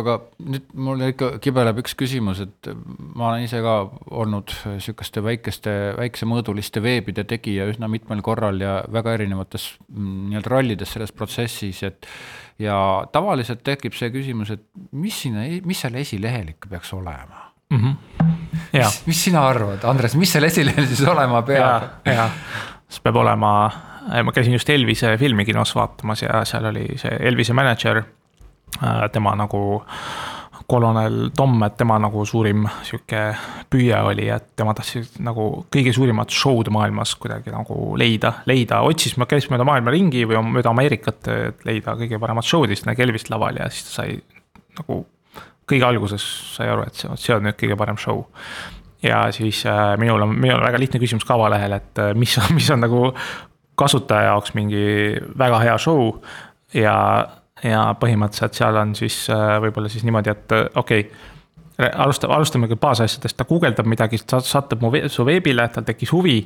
A: aga nüüd mul ikka kibeleb üks küsimus, et ma olen ise ka olnud sihukeste väikeste, väiksemõõduliste veebide tegija üsna mitmel korral ja väga erinevates mm, nii-öelda rollides selles protsessis, et ja tavaliselt tekib see küsimus, et mis sinna, mis seal esilehel ikka peaks olema mm? -hmm. Mis, mis sina arvad, Andres, mis seal esilehel siis olema peab?
B: see peab olema, ma käisin just Elvise filmi kinos vaatamas ja seal oli see Elvise mänedžer tema nagu kolonel Tom, et tema nagu suurim sihuke püüe oli, et tema tahtis nagu kõige suurimat show'd maailmas kuidagi nagu leida, leida, otsis, käis mööda maailma ringi või mööda Ameerikat, et leida kõige paremat show'd, siis nägi Elvist laval ja siis ta sai nagu kõige alguses sai aru, et see, see on nüüd kõige parem show. ja siis äh, minul on, minul on väga lihtne küsimus ka avalehel, et äh, mis, mis on nagu kasutaja jaoks mingi väga hea show ja ja põhimõtteliselt seal on siis äh, võib-olla siis niimoodi, et äh, okei okay, alusta, alustamegi baasasjadest, ta guugeldab midagi, satub mu, su veebile, tal tekkis huvi.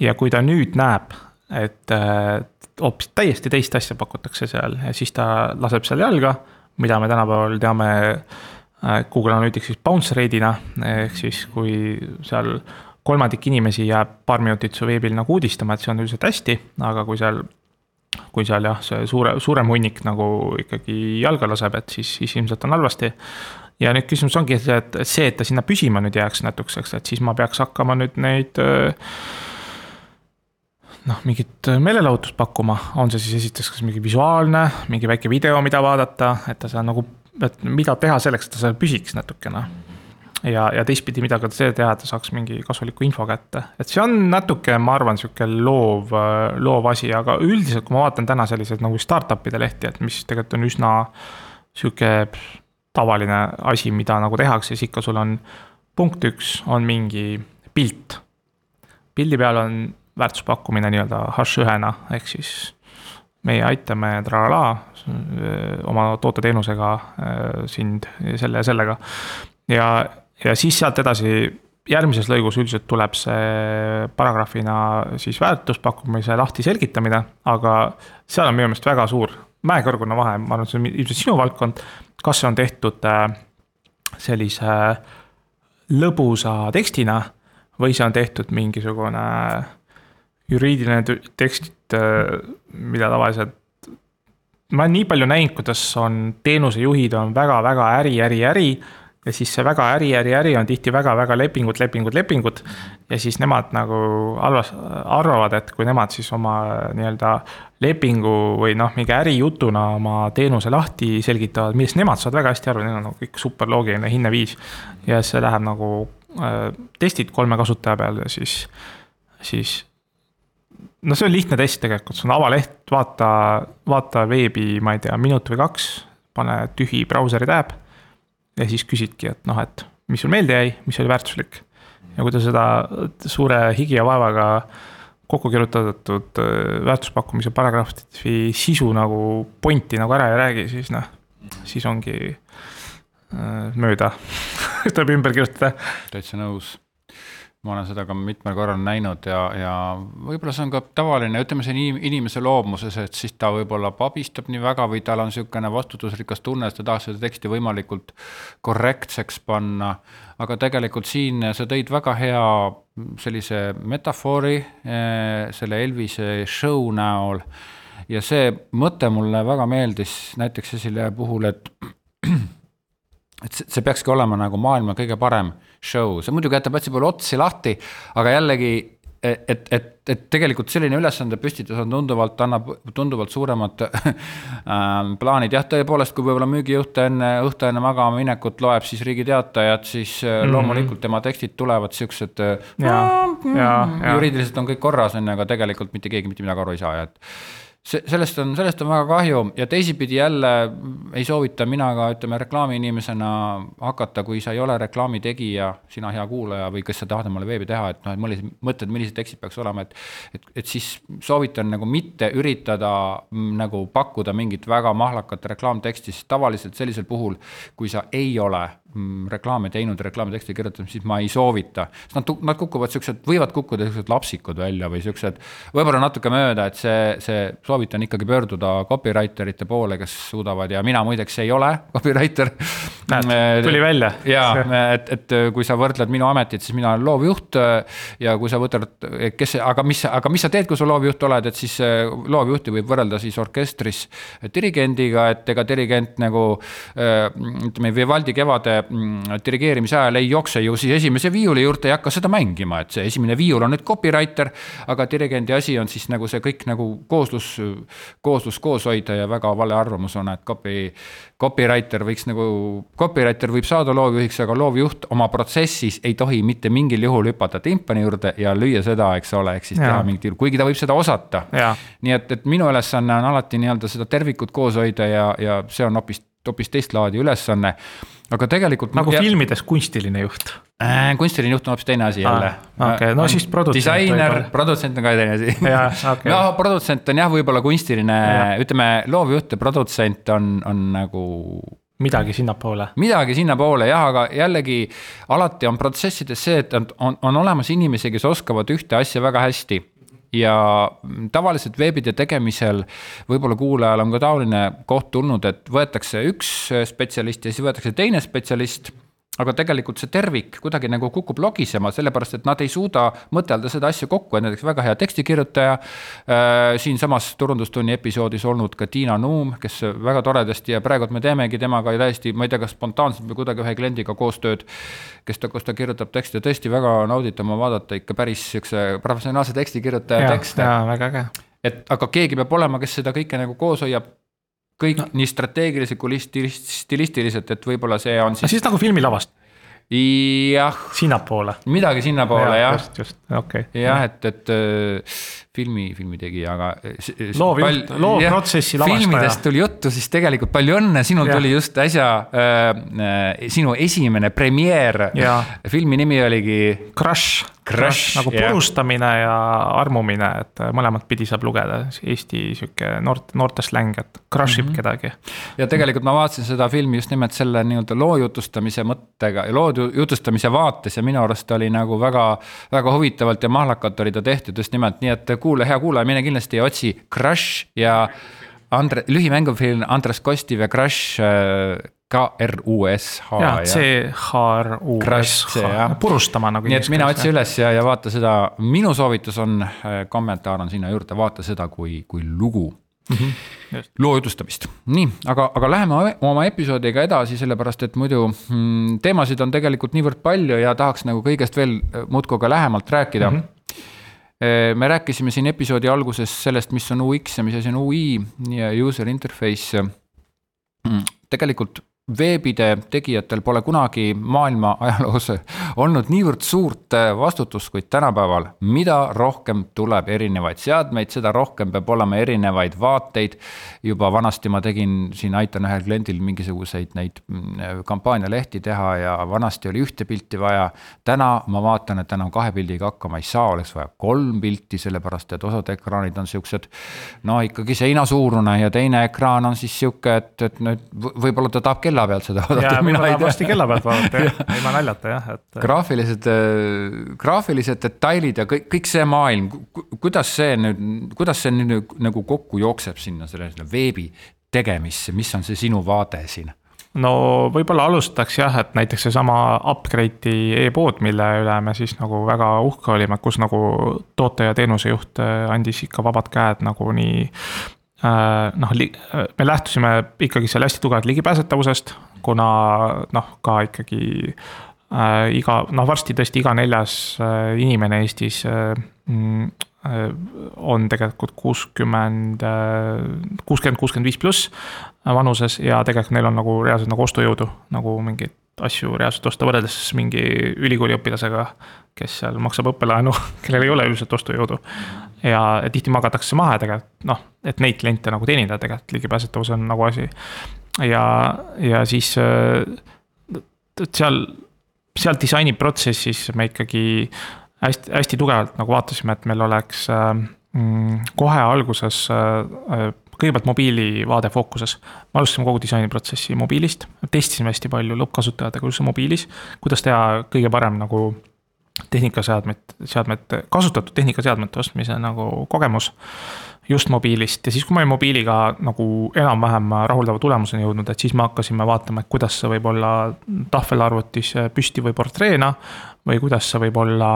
B: ja kui ta nüüd näeb, et äh, hoopis täiesti teist asja pakutakse seal ja siis ta laseb seal jalga, mida me tänapäeval teame Google Analytics siis bounce rate'ina, ehk siis kui seal kolmandik inimesi jääb paar minutit su veebil nagu uudistama, et see on üldiselt hästi, aga kui seal kui seal jah, see suure, suurem hunnik nagu ikkagi jalga laseb, et siis, siis ilmselt on halvasti. ja nüüd küsimus ongi see, et see, et ta sinna püsima nüüd jääks natukeseks, et siis ma peaks hakkama nüüd neid noh, mingit meelelahutust pakkuma, on see siis esiteks kas mingi visuaalne, mingi väike video, mida vaadata, et ta seal nagu, et mida teha selleks, et ta seal püsiks natukene ja, ja teistpidi, mida ka see teha, et ta saaks mingi kasuliku info kätte. et see on natuke, ma arvan, sihuke loov, loov asi, aga üldiselt, kui ma vaatan täna selliseid nagu startup'ide lehti, et mis tegelikult on üsna sihuke tavaline asi, mida nagu tehakse, siis ikka sul on punkt üks, on mingi pilt. pildi peal on väärtuspakkumine nii-öelda hash ühena, ehk siis meie aitame tralala oma toote-teenusega sind selle ja sellega. ja ja siis sealt edasi järgmises lõigus üldiselt tuleb see paragrahvina siis väärtuspakkumise lahti selgitamine, aga seal on minu meelest väga suur mäekõrgune vahe, ma arvan, see on ilmselt sinu valdkond. kas see on tehtud äh, sellise lõbusa tekstina või see on tehtud mingisugune juriidiline tekst, äh, mida tavaliselt. ma olen nii palju näinud, kuidas on teenusejuhid on väga-väga äri, äri, äri ja siis see väga äri, äri, äri on tihti väga-väga lepingud, lepingud, lepingud. ja siis nemad nagu halvas, arvavad, et kui nemad siis oma nii-öelda lepingu või noh, mingi ärijutuna oma teenuse lahti selgitavad, millest nemad saavad väga hästi aru, neil on nagu kõik super loogiline hinneviis. ja see läheb nagu äh, testid kolme kasutaja peal ja siis, siis no see on lihtne test tegelikult, see on avaleht, vaata, vaata veebi, ma ei tea, minut või kaks, pane tühi brauseri tab ja siis küsidki, et noh, et mis sul meelde jäi, mis oli väärtuslik. ja kui ta seda suure higi ja vaevaga kokku kirjutatud äh, väärtuspakkumise paragrahvi sisu nagu pointi nagu ära ei räägi, siis noh, siis ongi äh, mööda tuleb ümber kirjutada.
A: täitsa nõus ma olen seda ka mitmel korral näinud ja, ja võib-olla see on ka tavaline, ütleme see inim, inimese loomuses, et siis ta võib-olla pabistab nii väga või tal on niisugune vastutusrikas tunne, et ta tahaks seda teksti võimalikult korrektseks panna. aga tegelikult siin sa tõid väga hea sellise metafoori eh, selle Elvise show näol. ja see mõte mulle väga meeldis näiteks Cecilia puhul, et et see, peakski olema nagu maailma kõige parem show, see muidugi jätab hästi palju otsi lahti, aga jällegi et, et, et, et tegelikult selline ülesande püstitus on tunduvalt, annab tunduvalt suuremad äh, plaanid, jah, tõepoolest, kui võib-olla müügijuht enne, õhtu enne magama minekut loeb siis Riigi Teatajat, siis mm -hmm. loomulikult tema tekstid tulevad siuksed. juriidiliselt on kõik korras, on ju, aga tegelikult mitte keegi mitte midagi aru ei saa ja et see, sellest on, sellest on väga kahju. Ja teisipidi jälle ei soovita mina ka, ütleme, reklaamiinimesena hakata, kui sa ei ole reklaami tegija, sina hea kuulaja või kes sa tahad omale veebi teha, et noh, et millised mõtted, millised tekstid peaks olema, et et, et siis soovitan nagu mitte üritada m, nagu pakkuda mingit väga mahlakat reklaamteksti, sest tavaliselt sellisel puhul, kui sa ei ole Mm, reklaame teinud, reklaamiteksti kirjutanud, siis ma ei soovita. sest nad, nad kukuvad siuksed, võivad kukkuda siuksed lapsikud välja või siuksed, võib-olla natuke mööda, et see, see soovitan ikkagi pöörduda copywriter ite poole, kes suudavad ja mina muideks ei ole copywriter.
B: tuli välja.
A: ja, et, et kui sa võrdled minu ametit, siis mina olen loovjuht ja kui sa võtad, kes, aga mis, aga mis sa teed, kui sa loovjuht oled, et siis loovjuhti võib võrrelda siis orkestris dirigendiga, et ega dirigent nagu ütleme, Vivaldi kevade Mm, dirigeerimise ajal ei jookse ju siis esimese viiuli juurde ja hakka seda mängima, et see esimene viiul on nüüd copywriter. aga dirigendi asi on siis nagu see kõik nagu kooslus, kooslus koos hoida ja väga vale arvamus on, et copy, copywriter võiks nagu, copywriter võib saada loovjuhiks, aga loovjuht oma protsessis ei tohi mitte mingil juhul hüpata timpani juurde ja lüüa seda, eks ole, ehk siis ja. teha mingit kuigi ta võib seda osata. nii et, et minu ülesanne on alati nii-öelda seda tervikut koos hoida ja, ja see on hoopis hoopis teist laadi ülesanne. aga tegelikult.
B: nagu ja... filmides kunstiline juht
A: äh,. kunstiline juht on hoopis teine asi jälle
B: ah,. okei okay., no siis produtsent.
A: disainer, produtsent on ka teine asi. Okay. no produtsent on jah, võib-olla kunstiline, ütleme loovjuht ja produtsent on, on nagu
B: midagi sinnapoole.
A: midagi sinnapoole jah, aga jällegi alati on protsessides see, et on, on, on olemas inimesi, kes oskavad ühte asja väga hästi ja tavaliselt veebide tegemisel võib-olla kuulajal on ka taoline koht tulnud, et võetakse üks spetsialist ja siis võetakse teine spetsialist aga tegelikult see tervik kuidagi nagu kukub logisema, sellepärast et nad ei suuda mõtelda seda asja kokku, et näiteks väga hea tekstikirjutaja äh,. siinsamas Turundustunni episoodis olnud ka Tiina Nuum, kes väga toredasti ja praegu me teemegi temaga täiesti, ma ei tea, kas spontaanselt või kuidagi ühe kliendiga koostööd. kes ta, kus ta kirjutab tekste, tõesti väga nauditav on vaadata ikka päris siukse professionaalse tekstikirjutaja tekste.
B: väga äge
A: et aga keegi peab olema, kes seda kõike nagu koos hoiab kõik no. nii strateegiliselt kui stilistiliselt, et võib-olla see on
B: siis. siis nagu filmilavast.
A: jah.
B: sinnapoole.
A: midagi sinnapoole jah.
B: just, just, okei
A: okay.. jah, et, et äh, filmi, filmitegija, aga.
B: loovjuht, loovprotsessi lavastaja.
A: filmidest tuli juttu, siis tegelikult palju õnne, sinul ja. tuli just äsja äh, äh, sinu esimene premeer. filmi nimi oligi.
B: Crush Crush, nagu purustamine ja armumine, et mõlemat pidi saab lugeda, Eesti sihuke noort, noorte släng, et crush ib mm -hmm. kedagi.
A: ja tegelikult ma vaatasin seda filmi just nimelt selle nii-öelda loo jutustamise mõttega ja loo jutustamise vaates ja minu arust oli nagu väga, väga huvitavalt ja mahlakalt oli ta tehtud just nimelt nii, et kuule, hea kuulaja, mine kindlasti otsi Crush ja Andre, lühimängufilm Andres Kostiv ja Crush äh, K-R-U-S-H.
B: jah, C-H-R-U-S-H, purustama nagu.
A: nii et mina otsi üles ja, ja vaata seda, minu soovitus on, äh, kommentaar on sinna juurde, vaata seda kui, kui lugu mm. -hmm. loo jutustamist, nii, aga, aga läheme oma episoodiga edasi, sellepärast et muidu mm, teemasid on tegelikult niivõrd palju ja tahaks nagu kõigest veel äh, muudkui ka lähemalt rääkida mm. -hmm me rääkisime siin episoodi alguses sellest, mis on UX ja mis asi on UI ja user interface. Mm, tegelikult veebide tegijatel pole kunagi maailma ajaloos olnud niivõrd suurt äh, vastutust, kuid tänapäeval, mida rohkem tuleb erinevaid seadmeid, seda rohkem peab olema erinevaid vaateid. juba vanasti ma tegin siin, aitan ühel kliendil mingisuguseid neid mm, kampaanialehti teha ja vanasti oli ühte pilti vaja. täna ma vaatan, et enam kahe pildiga hakkama ei saa, oleks vaja kolm pilti, sellepärast et osad ekraanid on siuksed. no ikkagi seinasuurune ja teine ekraan on siis sihuke, et, et nüüd võib-olla ta tahab kella kella pealt seda
B: ja
A: vaadata, mina ei
B: varsti
A: tea.
B: kella pealt vaadata jah, ilma naljata jah, et
A: graafilised, graafilised detailid ja kõik, kõik see maailm, kuidas see nüüd, kuidas see nüüd nagu kokku jookseb sinna sellele veebi tegemisse, mis on see sinu vaade siin?
B: no võib-olla alustaks jah, et näiteks seesama Upgrade'i e-pood, mille üle me siis nagu väga uhke olime, kus nagu toote ja teenusejuht äh, andis ikka vabad käed nagu nii äh, noh, me lähtusime ikkagi seal hästi tugevalt ligipääsetavusest, kuna noh, ka ikkagi äh, iga, noh varsti tõesti iga neljas äh, inimene Eestis äh, mm, äh, on tegelikult kuuskümmend, kuuskümmend, kuuskümmend viis pluss vanuses ja tegelikult neil on nagu reaalselt nagu ostujõudu nagu mingeid asju reaalselt osta võrreldes mingi ülikooli õpilasega, kes seal maksab õppelaenu, kellel ei ole üldiselt ostujõudu. ja tihti magatakse maha tegelikult noh, et neid kliente nagu teenindada tegelikult ligipääsetavus on nagu asi. ja, ja siis äh, seal, seal disainiprotsessis me ikkagi hästi, hästi tugevalt nagu vaatasime, et meil oleks äh, mm, kohe alguses äh, kõigepealt mobiilivaade fookuses. me alustasime kogu disainiprotsessi mobiilist, testisime hästi palju lõppkasutajatega üldse mobiilis, kuidas teha kõige parem nagu tehnikaseadmed, seadmete, kasutatud tehnikaseadmete ostmise nagu kogemus just mobiilist ja siis, kui me olime mobiiliga nagu enam-vähem rahuldava tulemuseni jõudnud, et siis me hakkasime vaatama, et kuidas see võib olla tahvelarvutis püsti või portreena. Või kuidas see võib olla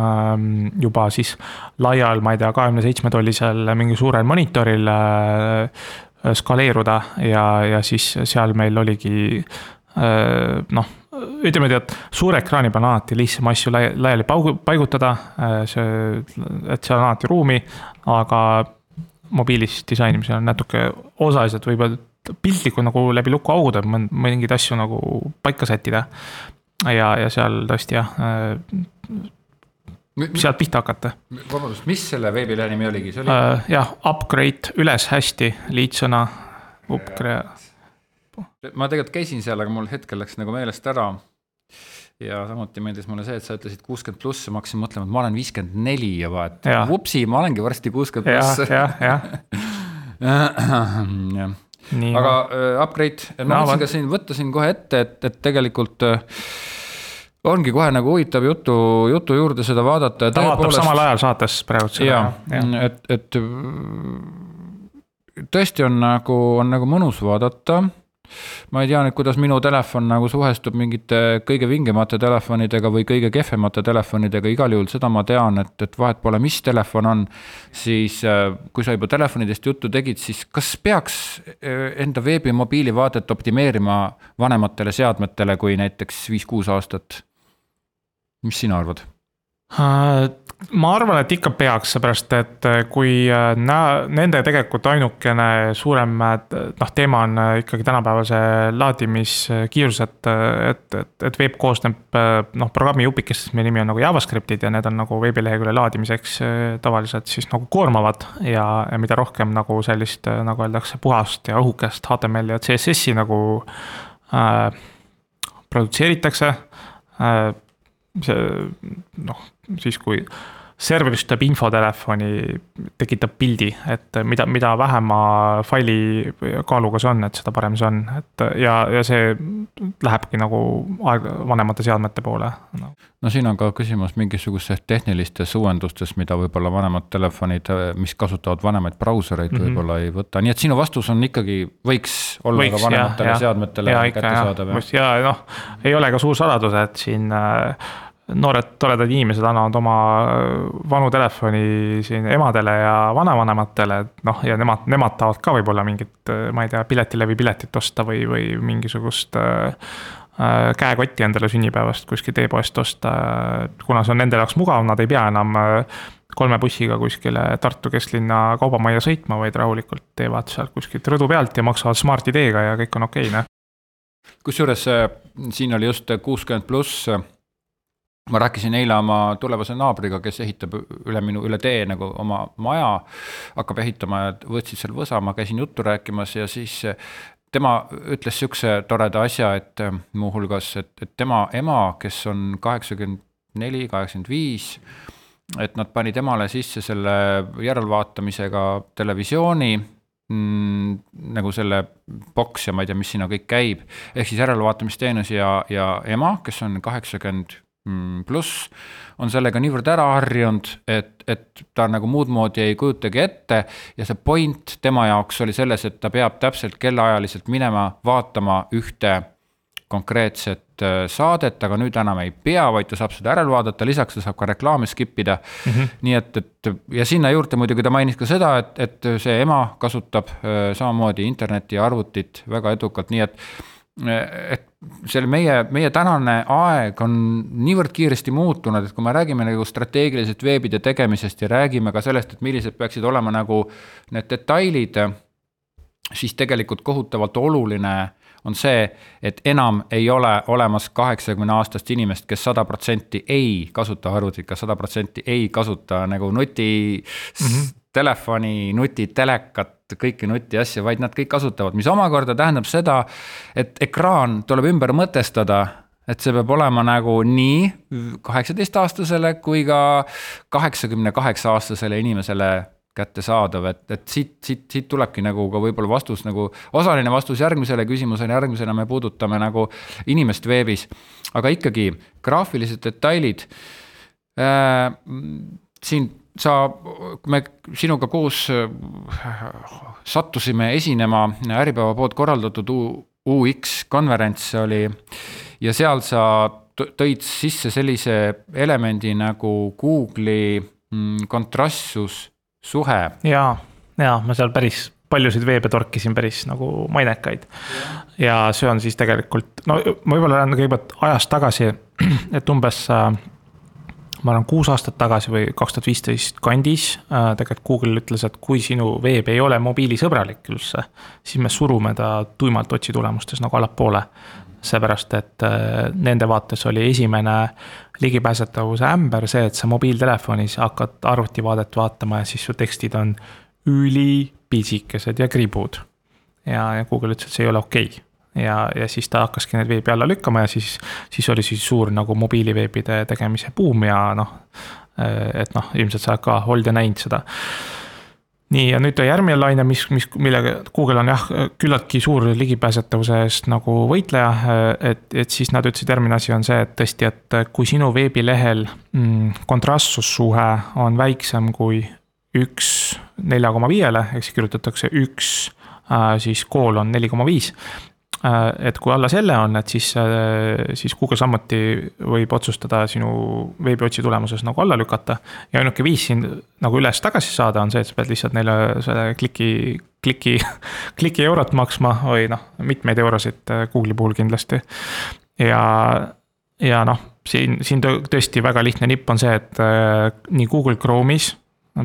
B: ähm, juba siis laial, ma ei tea, kahekümne seitsme tollisel mingi suurel monitoril äh, skaleeruda ja, ja siis seal meil oligi äh, noh, ütleme nii, et suure ekraani peal on alati lihtsam asju lai- laiali paugu- paigutada, see, et seal on alati ruumi, aga mobiilis disainimisel on natuke osaliselt võib-olla piltlikult nagu läbi luku auguda, mingeid asju nagu paika sättida. ja, ja seal tõesti jah, sealt pihta hakata.
A: vabandust, mis selle veebilehe nimi oligi, see oli?
B: Äh, jah, upgrade üles hästi, liitsõna. Upgrade,
A: ma tegelikult käisin seal, aga mul hetkel läks nagu meelest ära. ja samuti meeldis mulle see, et sa ütlesid kuuskümmend pluss ja ma hakkasin mõtlema, et ma olen viiskümmend neli juba, et vupsi, ma olengi varsti kuuskümmend pluss.
B: jah, jah,
A: jah. Aga äh, upgrade, ma
B: No
A: mõtlesin ka siin, võtta siin kohe ette, et, et tegelikult äh, ongi kohe nagu huvitav jutu, jutu juurde seda vaadata ja
B: ta vaatab samal ajal saates praegu
A: ja
B: seda.,
A: et, et tõesti on nagu, on nagu mõnus vaadata. Ma ei tea nüüd, kuidas minu telefon nagu suhestub mingite kõige vingemate telefonidega või kõige kehvemate telefonidega, igal juhul seda ma tean, et, et vahet pole, mis telefon on. siis äh, kui sa juba telefonidest juttu tegid, siis kas peaks äh, enda veebi mobiilivaadet optimeerima vanematele seadmetele kui näiteks viis-kuus aastat? mis sina arvad?
B: Äh, ma arvan, et ikka peaks, seepärast et äh, kui äh, nä-, nende tegelikult ainukene suurem noh, teema on ikkagi tänapäeval see laadimiskiirus, et, et, et, et veeb koosneb noh, programmijupikestest, mille nimi on nagu JavaScriptid ja need on nagu veebilehekülje laadimiseks tavaliselt siis nagu koormavad ja, ja mida rohkem nagu sellist, nagu öeldakse, puhast ja õhukest HTML-i ja CSS-i nagu äh, produtseeritakse äh, see noh, siis kui serverist tuleb infotelefoni, tekitab pildi, et mida, mida vähema faili kaaluga see on, et seda parem see on, et ja, ja see lähebki nagu aeg vanemate seadmete poole no..
A: no siin on ka küsimus mingisugustes tehnilistes uuendustes, mida võib-olla vanemad telefonid, mis kasutavad vanemaid brausereid mm. -hmm. võib-olla ei võta, nii et sinu vastus on ikkagi, võiks olla võiks, ka vanematele ja, seadmetele
B: ja,
A: kättesaadav
B: jah. ja noh, ei ole ka suur saladus, et siin äh, noored toredad inimesed annavad oma äh, vanu telefoni siin emadele ja vanavanematele, et noh, ja nemad, nemad tahavad ka võib-olla mingit, ma ei tea, piletilevi piletit osta või, või mingisugust äh, äh, käekotti endale sünnipäevast kuskilt e-poest osta, kuna see on nende jaoks mugav, nad ei pea enam äh, kolme bussiga kuskile Tartu kesklinna kaubamajja sõitma, vaid rahulikult teevad sealt kuskilt rõdu pealt ja maksavad Smart-ID-ga ja kõik on okei okay,, noh.
A: kusjuures äh, siin oli just kuuskümmend pluss. Ma rääkisin eile oma tulevase naabriga, kes ehitab üle minu, üle tee nagu oma maja. hakkab ehitama ja võtsid seal võsa, ma käisin juttu rääkimas ja siis äh, tema ütles sihukese toreda asja, et äh, muuhulgas, et, et tema ema, kes on kaheksakümmend neli, kaheksakümmend viis et nad panid emale sisse selle järelvaatamisega televisiooni mm, nagu selle boks ja ma ei tea, mis sinna kõik käib. ehk siis järelvaatamisteenus ja, ja ema, kes on kaheksakümmend mm, pluss, on sellega niivõrd ära harjunud, et, et ta nagu muud moodi ei kujutagi ette. ja see point tema jaoks oli selles, et ta peab täpselt kellaajaliselt minema vaatama ühte konkreetset äh, saadet, aga nüüd enam ei pea, vaid ta saab seda järele vaadata, lisaks ta saab ka reklaame skip ida mm. -hmm. nii et, et ja sinna juurde muidugi ta mainis ka seda, et, et see ema kasutab äh, samamoodi internetti ja arvutit väga edukalt, nii et äh, et selle meie, meie tänane aeg on niivõrd kiiresti muutunud, et kui me räägime nagu strateegilisest veebide tegemisest ja räägime ka sellest, et millised peaksid olema nagu need detailid, siis tegelikult kohutavalt oluline on see, et enam ei ole olemas kaheksakümne aastast inimest, kes sada protsenti ei kasuta arvutit, kas sada protsenti ei kasuta nagu nuti mm, -hmm. Telefoni, nutitelekat, kõiki nutiasju, vaid nad kõik kasutavad, mis omakorda tähendab seda, et ekraan tuleb ümber mõtestada et see peab olema nagu nii kaheksateistaastasele kui ka kaheksakümne kaheksa aastasele inimesele kättesaadav, et, et siit, siit, siit tulebki nagu ka võib-olla vastus nagu, osaline vastus järgmisele küsimusele, järgmisena me puudutame nagu inimest veebis. aga ikkagi graafilised detailid äh,. siin sa, me sinuga koos äh, sattusime esinema Äripäeva poolt korraldatud UX konverents oli ja seal sa tõid sisse sellise elemendi nagu Google'i mm, kontrastsus suhe.
B: ja, ja ma seal päris paljusid veebe torkisin päris nagu mainekaid. ja see on siis tegelikult, no ma võib-olla lähen kõigepealt ajas tagasi, et umbes äh, ma arvan, kuus aastat tagasi või kaks tuhat viisteist kandis äh, tegelikult Google ütles, et kui sinu veeb ei ole mobiilisõbralik üldse, siis me surume ta tuimalt otsitulemustes nagu allapoole seepärast, et äh, nende vaates oli esimene ligipääsetavuse ämber see, et sa mobiiltelefonis hakkad arvutivaadet vaatama ja siis su tekstid on ülipisikesed ja kribud. ja, ja Google ütles, et see ei ole okei okay. Ja, ja siis ta hakkaski neid veebi alla lükkama ja siis, siis oli siis suur nagu mobiiliveebide tegemise buum ja noh, et noh, ilmselt sa oled ka olnud ja näinud seda nii, ja nüüd järgmine laine, mis, mis, millega Google on jah, küllaltki suur ligipääsetavuse eest nagu võitleja. et, et siis nad ütlesid, järgmine asi on see, et tõesti, et kui sinu veebilehel mm, kontrastsussuhe on väiksem kui üks nelja koma viiele, ehk siis kirjutatakse üks äh, siis koolon neli koma viis et kui alla selle on, et siis, äh, siis Google samuti võib otsustada sinu veebiotsi tulemuses nagu alla lükata. ja ainuke viis sind nagu üles-tagasi saada on see, et sa pead lihtsalt neile selle kliki, kliki, kliki eurot maksma või noh, mitmeid eurosid äh, Google'i puhul kindlasti. ja, ja noh, siin, siin tõesti väga lihtne nipp on see, et nii Google Chrome'is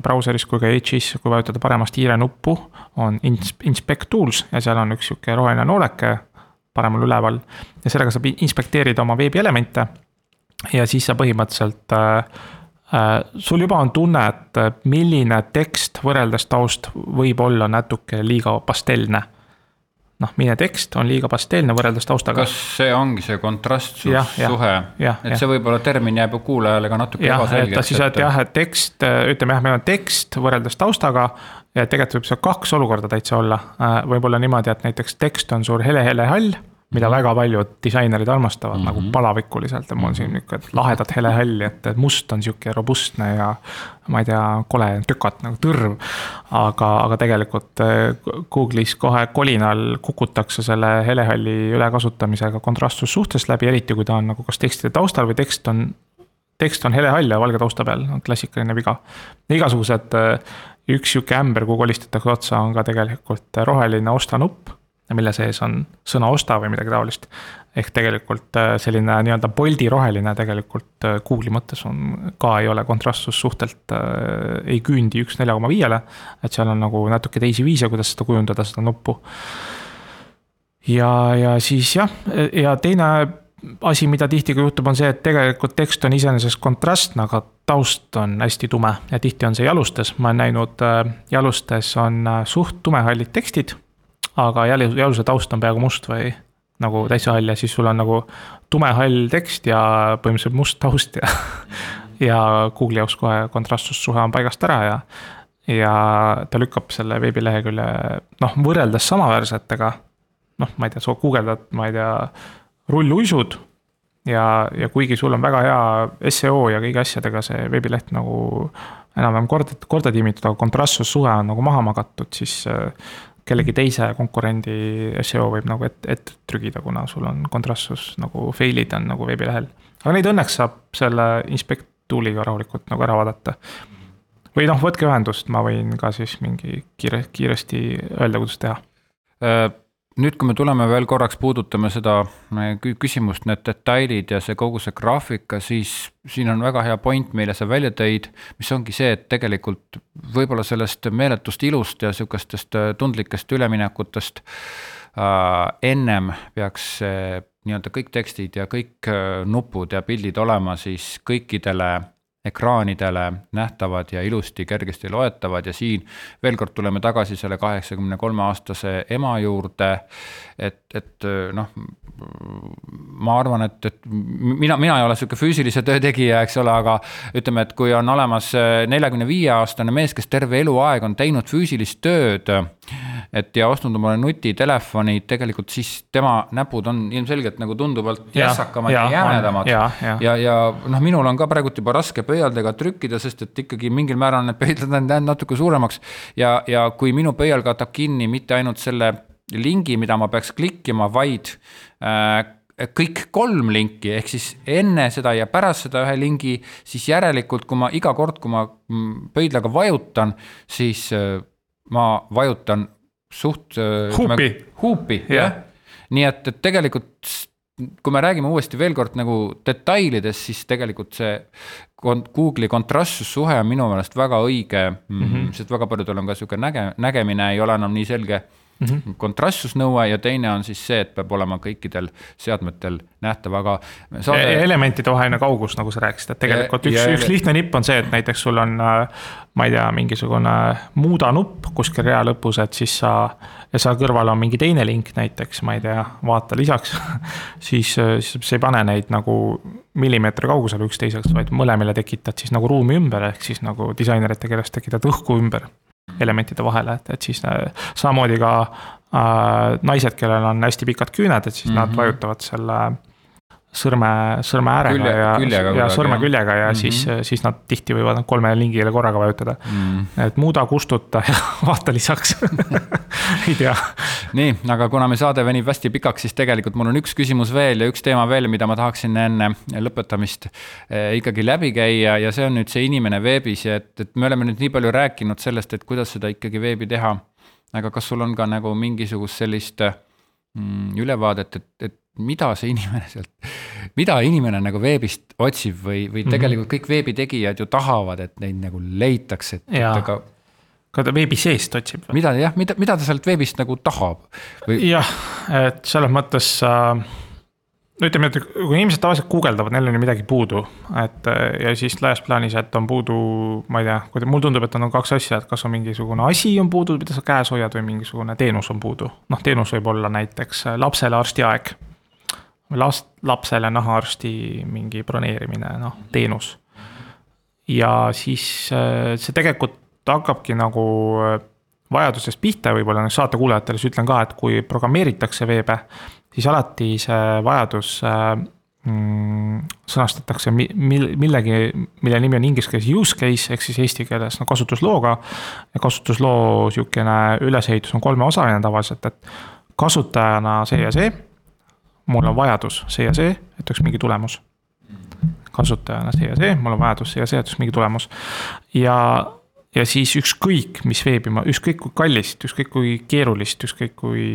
B: brauseris kui ka Edge'is, kui vajutada paremast hiire nuppu, on inspect tools ja seal on üks sihuke roheline nooleke paremal üleval. ja sellega saab inspekteerida oma veebielemente. ja siis sa põhimõtteliselt äh, äh, sul juba on tunne, et milline tekst võrreldes taust võib olla natuke liiga pastellne noh, mine tekst on liiga pasteelne võrreldes taustaga.
A: kas see ongi see kontrastsussuhe, et ja. see võib-olla termin jääb kuulajale ka natuke ebaselgeks.
B: siis, et jah, et tekst, ütleme jah, meil on tekst võrreldes taustaga ja tegelikult võib seal kaks olukorda täitsa olla. Äh, võib-olla niimoodi, et näiteks tekst on suur hele-hele hall mida väga paljud disainerid armastavad mm -hmm. nagu mhm. palavikuliselt ja mul on siin nihuke lahedat helehalli, et, et must on sihuke robustne ja. ma ei tea, kole tökat nagu tõrv. aga, aga tegelikult äh, Google'is kohe kolinal kukutakse selle helehalli ülekasutamisega kontrastsussuhtest läbi, eriti kui ta on nagu kas tekstide taustal või tekst on. tekst on helehall ja valge tausta peal, klassikaline viga. igasugused, äh, üks sihuke ämber, kuhu kolistatakse otsa, on ka tegelikult roheline osta nupp mille sees on sõna osta või midagi taolist. ehk tegelikult äh, selline nii-öelda Bolti roheline tegelikult äh, Google'i mõttes on ka ei ole kontrastsus suhtelt äh,, ei küündi üks nelja koma viiele. et seal on nagu natuke teisi viise, kuidas seda kujundada, seda nuppu. ja, ja siis jah, ja teine asi, mida tihti ka juhtub, on see, et tegelikult tekst on iseenesest kontrastne, aga taust on hästi tume ja tihti on see jalustes, ma olen näinud, äh, jalustes on suht tumehallid tekstid aga jälle jaluse taust on peaaegu must või nagu täitsa hall ja siis sul on nagu tumehall tekst ja põhimõtteliselt must taust ja ja Google'i jaoks kohe kontrastsussuhe on paigast ära ja ja ta lükkab selle veebilehekülje noh, võrreldes samaväärsetega. noh, ma ei tea, sa guugeldad, ma ei tea, rulluisud. ja, ja kuigi sul on väga hea seo ja kõigi asjadega see veebileht nagu enam-vähem korda, korda tiimitud, aga kontrastsussuhe on nagu maha magatud, siis kellegi teise konkurendi seo võib nagu ette, ette trügida, kuna sul on kontrastsus nagu fail'id on nagu veebilehel. aga neid õnneks saab selle inspect tool'iga rahulikult nagu ära vaadata või noh, võtke ühendust, ma võin ka siis mingi kiire, kiiresti öelda, kuidas teha.
A: Äh, nüüd, kui me tuleme veel korraks, puudutame seda äh, küsimust, need detailid ja see kogu see graafika, siis siin on väga hea point, mille sa välja tõid, mis ongi see, et tegelikult võib-olla sellest meeletust ilust ja sihukestest äh, tundlikest üleminekutest äh, ennem peaks äh, nii-öelda kõik tekstid ja kõik nupud ja pildid olema siis kõikidele ekraanidele nähtavad ja ilusti, kergesti loetavad ja siin veel kord tuleme tagasi selle kaheksakümne kolme aastase ema juurde. et, et noh, ma arvan, et, et mina, mina ei ole sihuke füüsilise töö tegija, eks ole, aga ütleme, et kui on olemas neljakümne viie aastane mees, kes terve eluaeg on teinud füüsilist tööd et ja ostnud omale nutitelefoni, tegelikult siis tema näpud on ilmselgelt nagu tunduvalt jässakamad ja, ja jämedamad. ja, ja, ja, ja noh, minul on ka praegult juba raske pöialdega trükkida, sest et ikkagi mingil määral need pöidlad on jäänud natuke suuremaks. ja, ja kui minu pöial katab kinni mitte ainult selle lingi, mida ma peaks klikkima, vaid äh, kõik kolm linki, ehk siis enne seda ja pärast seda ühe lingi, siis järelikult, kui ma iga kord, kui ma mm, pöidlaga vajutan, siis äh, ma vajutan suht.
B: Äh, huupi.
A: huupi, jah. nii et, et tegelikult kui me räägime uuesti veel kord nagu detailidest, siis tegelikult see Google'i kontrastsussuhe on minu meelest väga õige mm, -hmm. sest väga paljudel on ka sihuke näge-, nägemine ei ole enam nii selge mm -hmm. kontrastsusnõue ja teine on siis see, et peab olema kõikidel seadmetel nähtav, aga
B: saade.... elementide vaheline kaugus, nagu sa rääkisid, et tegelikult üks, üks lihtne nipp on see, et näiteks sul on, äh, ma ei tea, mingisugune muuda nupp kuskil rea lõpus, et siis sa. ja seal kõrval on mingi teine link näiteks, ma ei tea, vaata lisaks siis, äh, siis sa ei pane neid nagu millimeetri kaugusele üksteisest, vaid mõlemile tekitad siis nagu ruumi ümber, ehk siis nagu disainerite keeles tekitad õhku ümber elementide vahele, et, et siis äh, samamoodi ka äh, naised, kellel on hästi pikad küüned, et siis mm -hmm. nad mhm. vajutavad selle sõrme, sõrme äärega Külje, ja, küljega ja sõrme küljega ja mm -hmm. siis, siis nad tihti võivad kolmele lingile korraga vajutada mm. et muuda, kustuta ja vaata lisaks ei tea.
A: nii, aga kuna meie saade venib hästi pikaks, siis tegelikult mul on üks küsimus veel ja üks teema veel, mida ma tahaksin enne lõpetamist eh, ikkagi läbi käia ja see on nüüd see inimene veebis ja et, et me oleme nüüd nii palju rääkinud sellest, et kuidas seda ikkagi veebi teha. aga kas sul on ka nagu mingisugust sellist mm, ülevaadet, et, et mida see inimene sealt, mida inimene nagu veebist otsib või, või mhm. tegelikult kõik veebitegijad ju tahavad, et neid nagu leitakse, et
B: aga. ka ta veebi seest otsib.
A: mida jah, mida, mida ta sealt veebist nagu tahab
B: või...? jah, et selles mõttes äh, no ütleme, et kui inimesed tavaliselt guugeldavad, neil on ju midagi puudu, et ja siis laias plaanis, et on puudu, ma ei tea, kui mulle tundub, et on kaks asja, et kas on mingisugune asi on puudu, mida sa käes hoiad või mingisugune teenus on puudu. noh, teenus võib olla näiteks lapsele arstiaeg last, lapsele nahaarsti mingi broneerimine, noh, teenus. ja siis äh, see tegelikult hakkabki nagu äh, vajadusest pihta, võib-olla saatekuulajatele siis ütlen ka, et kui programmeeritakse veebe, siis alati see vajadus äh, mm, sõnastatakse mil-, millegi, mille nimi on inglise keeles use case ehk siis eesti keeles no kasutuslooga. ja kasutusloo sihukene ülesehitus on kolmeosaline tavaliselt, et kasutajana see ja see mul on vajadus see ja see, et oleks mingi tulemus. kasutajana see ja see, mul on vajadus see ja see, et oleks mingi tulemus. ja, ja siis ükskõik, mis veebi ma, ükskõik kui kallist, ükskõik kui keerulist, ükskõik kui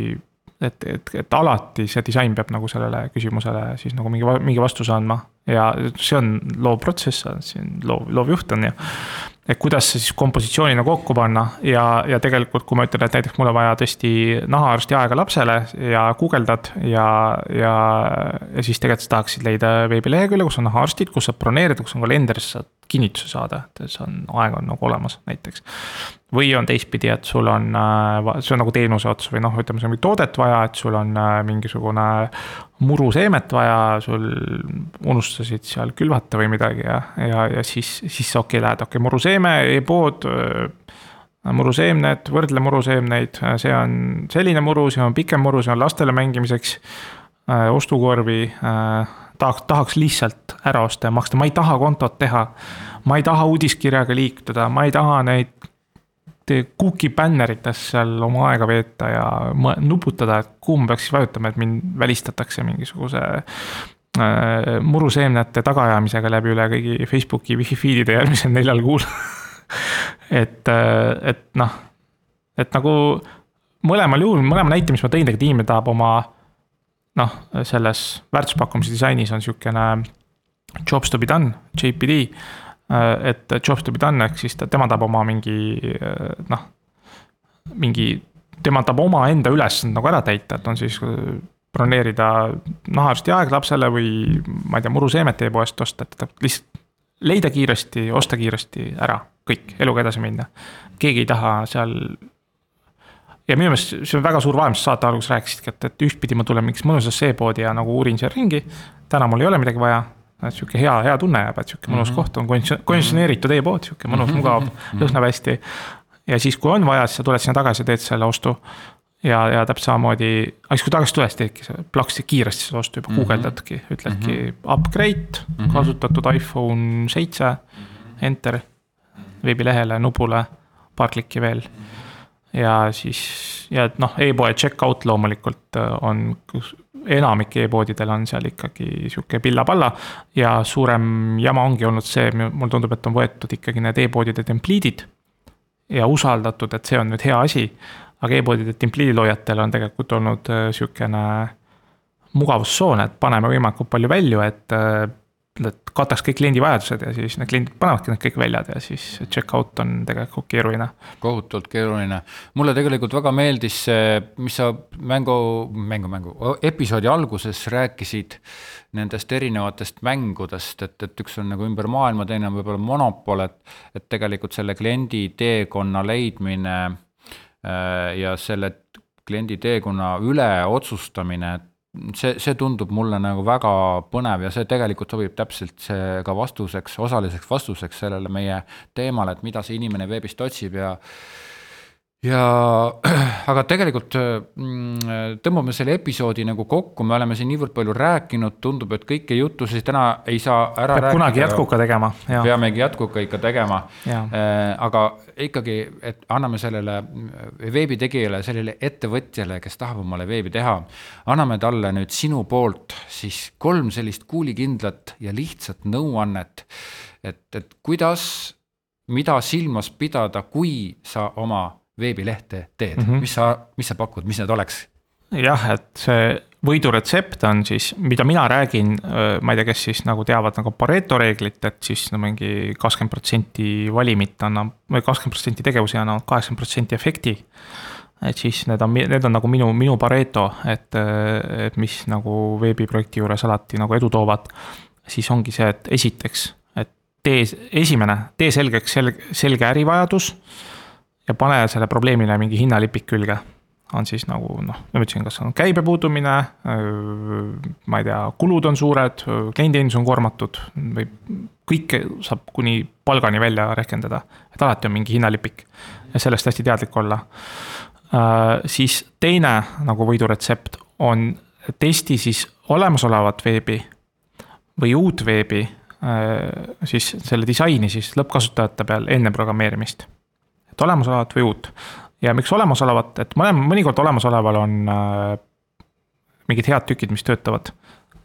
B: et, et, et alati see disain peab nagu sellele küsimusele siis nagu mingi, mingi vastuse andma. ja see on loov protsess, siin loov, loovjuht on ju et kuidas see siis kompositsioonina kokku panna ja, ja tegelikult, kui ma ütlen, et näiteks mul on vaja tõesti nahaarsti aega lapsele ja guugeldad ja, ja, ja siis tegelikult sa tahaksid leida veebilehekülje, kus on nahaarstid, kus saab broneerida, kus on kalender, sa saad kinnituse saada, et see on, aeg on nagu olemas näiteks. Või on teistpidi, et sul on, see on nagu teenuse ots või noh, ütleme, sul on mingit toodet vaja, et sul on mingisugune muruseemet vaja, sul unustasid seal külvata või midagi ja, ja, ja siis, siis okei okay,, lähed okei okay,, muruseeme e, e-pood muruseemned, võrdle muruseemneid, see on selline muru, see on pikem muru, see on lastele mängimiseks. ostukorvi tahaks, tahaks lihtsalt ära osta ja maksta, ma ei taha kontot teha. ma ei taha uudiskirjaga liikuda, ma ei taha neid cookie bännerites seal oma aega veeta ja nuputada, et kuhu ma peaks siis vajutama, et mind välistatakse mingisuguse äh, muruseemnete tagaajamisega läbi üle kõigi Facebooki wifi feed'ide järgmisel neljal kuul et, äh, et noh, et nagu mõlemal juhul, mõlema näite, mis ma tõin, tegelikult inimene tahab oma noh, selles väärtuspakkumise disainis on sihukene jobs to be done, JPD. Äh, et jobs to be done ehk siis ta, tema tahab oma mingi äh, noh, mingi, tema tahab omaenda ülesande nagu ära täita, et on siis broneerida nahaarsti aeg lapsele või ma ei tea, muruseemet e-poest osta, et ta lihtsalt leida kiiresti, osta kiiresti ära, kõik, eluga edasi minna. keegi ei taha seal. ja minu meelest see on väga suur vaev, mis sa saate alguses rääkisidki, et, et ühtpidi ma tulen mingisse mõnusasse e-poodi ja nagu uurin seal ringi. täna mul ei ole midagi vaja, et sihuke hea, hea tunne jääb, et sihuke mõnus mm -hmm. koht on konditsioneeritud e-pood, sihuke mõnus, mugav mm, -hmm. lõhnab hästi. ja siis, kui on vaja, siis sa tuled sinna tagasi teed selle ostu ja, ja täpselt samamoodi, aga siis kui tagasi tulles teedki plaksti kiiresti seda ostu juba mm -hmm. guugeldadki, ütledki mm -hmm. upgrade mm, -hmm. kasutatud iPhone seitse, enter veebilehele, nupule, paar klikki veel. ja siis, ja noh e, e-poe checkout loomulikult äh, on, enamik e-poodidel on seal ikkagi sihuke pilla-palla. ja suurem jama ongi olnud see, mulle tundub, et on võetud ikkagi need e-poodide templiidid. ja usaldatud, et see on nüüd hea asi aga e-poodide templiidiloojatel on tegelikult olnud äh, sihukene mugavustsoon, et paneme võimalikult palju välju, et, äh, et kataks kõik kliendi vajadused ja siis need kliendid panevadki need kõik väljad ja siis check-out on tegelikult keeruline.
A: kohutavalt keeruline. mulle tegelikult väga meeldis see, mis sa mängu, mängu, mängu, episoodi alguses rääkisid nendest erinevatest mängudest, et, et üks on nagu ümber maailma, teine on võib-olla monopol, et, et tegelikult selle kliendi teekonna leidmine Äh, ja selle kliendi teekonna üle otsustamine, see, see tundub mulle nagu väga põnev ja see tegelikult sobib täpselt see ka vastuseks, osaliseks vastuseks sellele meie teemale, et mida see inimene veebist otsib ja ja aga tegelikult mm, tõmbame selle episoodi nagu kokku, me oleme siin niivõrd palju rääkinud, tundub, et kõike juttu siis täna ei saa ära
B: Peab rääkida. kunagi jätkuka tegema.
A: peamegi jätkuka ikka tegema. Äh, aga ikkagi, et anname sellele veebitegijale, sellele ettevõtjale, kes tahab omale veebi teha, anname talle nüüd sinu poolt siis kolm sellist kuulikindlat ja lihtsat nõuannet. et, et kuidas, mida silmas pidada, kui sa oma veebilehte teed mm, -hmm. mis sa, mis sa pakud, mis need oleks?
B: jah, et see võiduretsept on siis, mida mina räägin, ma ei tea, kes siis nagu teavad nagu Pareto reeglit, et siis no mingi kakskümmend protsenti valimit annab või kakskümmend protsenti tegevusi annavad kaheksakümmend protsenti efekti. et siis need on, need on nagu minu, minu Pareto, et, et mis nagu veebiprojekti juures alati nagu edu toovad. siis ongi see, et esiteks, et tee, esimene, tee selgeks selge, selge ärivajadus ja pane selle probleemile mingi hinnalipik külge. on siis nagu noh, ma ütlesin, kas on käibe puudumine, ma ei tea, kulud on suured, klienditeenindus on koormatud või kõike saab kuni palgani välja rehkendada. et alati on mingi hinnalipik ja sellest hästi teadlik olla. siis teine nagu võiduretsept on testi siis olemasolevat veebi või uut veebi siis selle disaini siis lõppkasutajate peal enne programmeerimist et olemasolevat või uut. ja miks olemasolevat, et mõlema, mõnikord olemasoleval on äh, mingid head tükid, mis töötavad.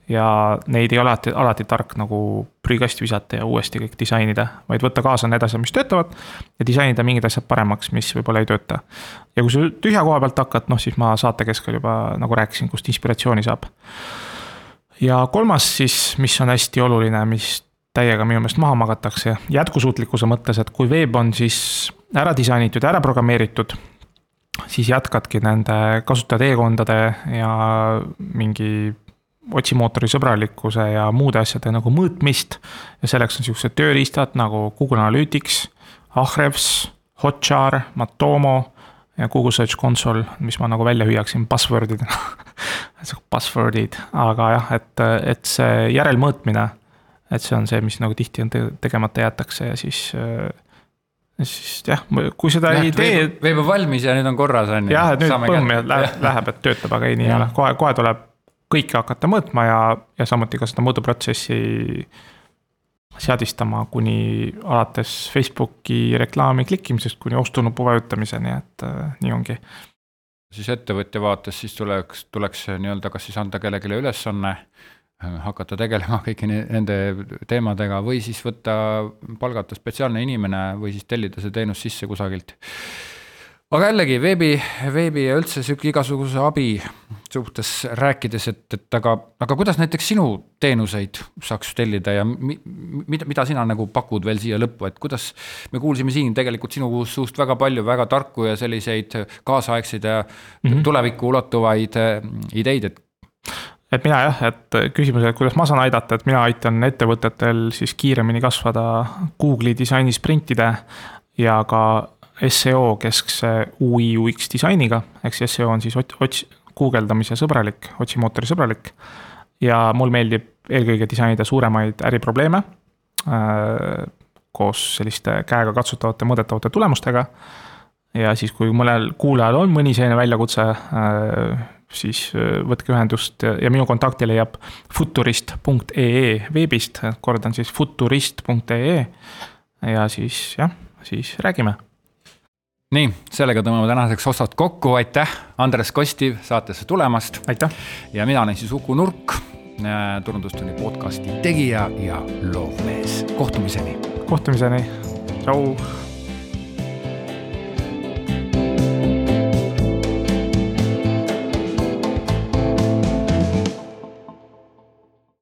B: ja neid ei ole alati, alati tark nagu prügikasti visata ja uuesti kõik disainida, vaid võtta kaasa need asjad, mis töötavad. ja disainida mingid asjad paremaks, mis võib-olla ei tööta. ja kui sa tühja koha pealt hakkad, noh siis ma saate keskel juba nagu rääkisin, kust inspiratsiooni saab. ja kolmas siis, mis on hästi oluline, mis täiega minu meelest maha magatakse jätkusuutlikkuse mõttes, et kui veeb on siis ära disainitud ära programmeeritud, siis jätkadki nende kasutajateekondade ja mingi otsimootori sõbralikkuse ja muude asjade nagu mõõtmist. ja selleks on siuksed tööriistad nagu Google Analytics, Ahrefs, Hotjar, Matomo ja Google Search Console, mis ma nagu välja hüüaksin buzzword idena Buzzwordid, aga jah, et, et see järelmõõtmine, et see on see, mis nagu tihti on tegemata jäetakse ja siis äh, siis jah, kui seda Lähed, ei tee.
A: veeb on valmis ja nüüd on korras on
B: ju. jah, et nüüd põmm ja läheb, läheb, et töötab, aga ei, nii ei ole, kohe, kohe tuleb kõike hakata mõõtma ja, ja samuti ka seda mõõduprotsessi seadistama kuni alates Facebooki reklaami klikkimisest kuni ostunupu vajutamiseni, et äh, nii ongi.
A: siis ettevõtja vaates siis tuleks, tuleks nii-öelda kas siis anda kellelegi ülesanne hakata tegelema kõigi nende teemadega või siis võtta, palgata spetsiaalne inimene või siis tellida see teenus sisse kusagilt aga jällegi veebi, veebi ja üldse sihuke igasuguse abi suhtes rääkides, et, et aga, aga kuidas näiteks sinu teenuseid saaks tellida ja mi, mida, mida sina nagu pakud veel siia lõppu, et kuidas. me kuulsime siin tegelikult sinu suust väga palju väga tarku ja selliseid kaasaegseid ja mm -hmm. tulevikku ulatuvaid äh, ideid, et
B: et mina jah, et küsimus, et kuidas ma saan aidata, et mina aitan ettevõtetel siis kiiremini kasvada Google'i disaini sprintide ja ka seo keskse ui UX disainiga, ehk siis seo on siis ots-, guugeldamise sõbralik, otsimootori sõbralik. ja mul meeldib eelkõige disainida suuremaid äriprobleeme äh, koos selliste käega katsutavate, mõõdetavate tulemustega. ja siis, kui mõnel kuulajal on mõni selline väljakutse äh,, siis äh, võtke ühendust ja minu kontakti leiab futurist.ee veebist, kordan siis futurist.ee. ja siis jah, siis räägime
A: nii, sellega tõmbame tänaseks otsad kokku, aitäh, Andres Kostiv saatesse tulemast.
B: aitäh.
A: ja mina olen siis Uku Nurk, äh, turundustunni podcasti tegija ja loovmees, kohtumiseni.
B: kohtumiseni, tšau